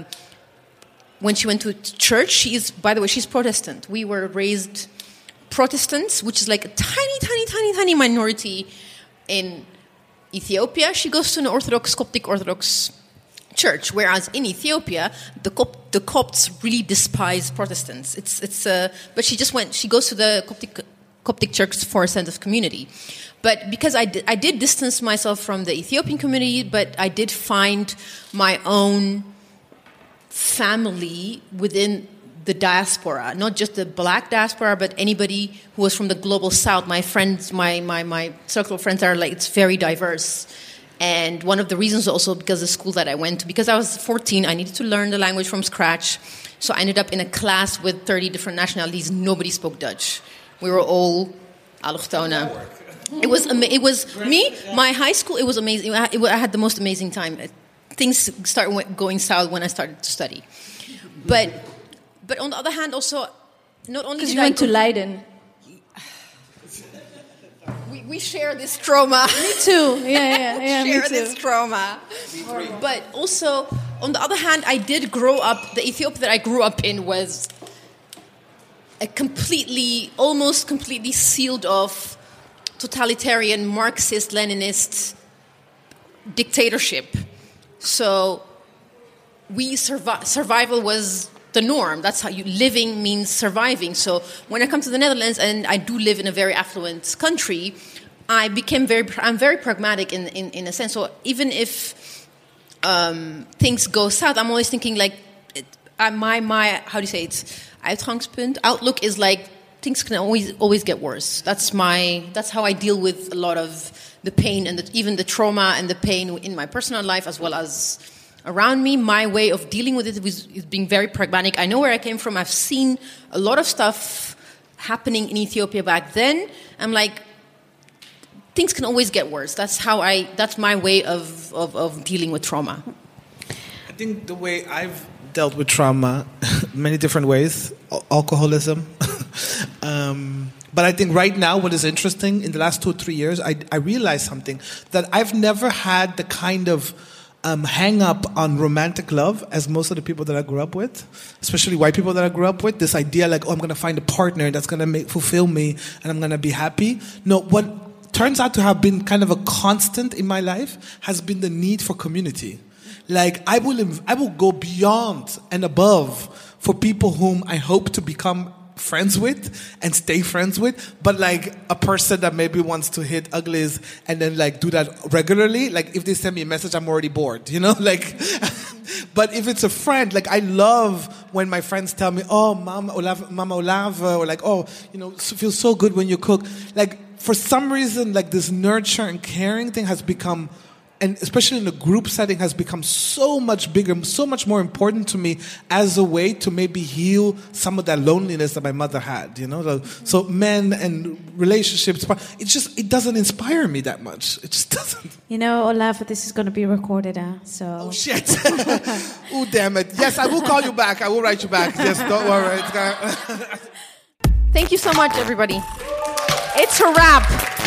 when she went to church, she is, by the way, she's Protestant. We were raised Protestants, which is like a tiny, tiny, tiny, tiny minority in Ethiopia. She goes to an Orthodox, Coptic Orthodox church, whereas in Ethiopia, the, Cop- the Copts really despise Protestants. It's, it's, uh, but she just went, she goes to the Coptic, Coptic church for a sense of community. But because I did, I did distance myself from the Ethiopian community, but I did find my own family within the diaspora, not just the black diaspora, but anybody who was from the global south. My friends, my, my, my circle of friends are like, it's very diverse. And one of the reasons also because the school that I went to, because I was 14, I needed to learn the language from scratch. So I ended up in a class with 30 different nationalities. Nobody spoke Dutch. We were all allochtone. It was it was me. My high school. It was amazing. I, it, I had the most amazing time. Things started going south when I started to study, but but on the other hand, also not only because you went to Leiden. We, we share this trauma. Me too. Yeah, yeah, yeah. share me too. this trauma. But also, on the other hand, I did grow up. The Ethiopia that I grew up in was a completely, almost completely sealed off totalitarian Marxist Leninist dictatorship. So we survi- survival was the norm. That's how you living means surviving. So when I come to the Netherlands and I do live in a very affluent country, I became very I'm very pragmatic in in, in a sense. So even if um, things go south, I'm always thinking like it, uh, my my how do you say it? Uitgangspunt outlook is like things can always always get worse. That's my that's how I deal with a lot of the pain and the, even the trauma and the pain in my personal life as well as around me. My way of dealing with it is, is being very pragmatic. I know where I came from. I've seen a lot of stuff happening in Ethiopia back then. I'm like, things can always get worse. That's how I. That's my way of of, of dealing with trauma. I think the way I've dealt with trauma many different ways alcoholism um, but I think right now, what is interesting in the last two or three years, I, I realized something that I've never had the kind of um, hang up on romantic love as most of the people that I grew up with, especially white people that I grew up with. This idea like, oh, I'm going to find a partner that's going to make fulfill me and I'm going to be happy. No, what turns out to have been kind of a constant in my life has been the need for community. Like I will, I will go beyond and above for people whom I hope to become friends with and stay friends with, but like a person that maybe wants to hit uglies and then like do that regularly, like if they send me a message, I'm already bored, you know? Like, but if it's a friend, like I love when my friends tell me, oh, Mama Olave, Mama or like, oh, you know, feels so good when you cook. Like, for some reason, like this nurture and caring thing has become and especially in a group setting has become so much bigger, so much more important to me as a way to maybe heal some of that loneliness that my mother had, you know? So, so men and relationships, it just, it doesn't inspire me that much. It just doesn't. You know, Olave, this is going to be recorded, huh? So. Oh, shit. oh, damn it. Yes, I will call you back. I will write you back. Yes, don't worry. Thank you so much, everybody. It's a wrap.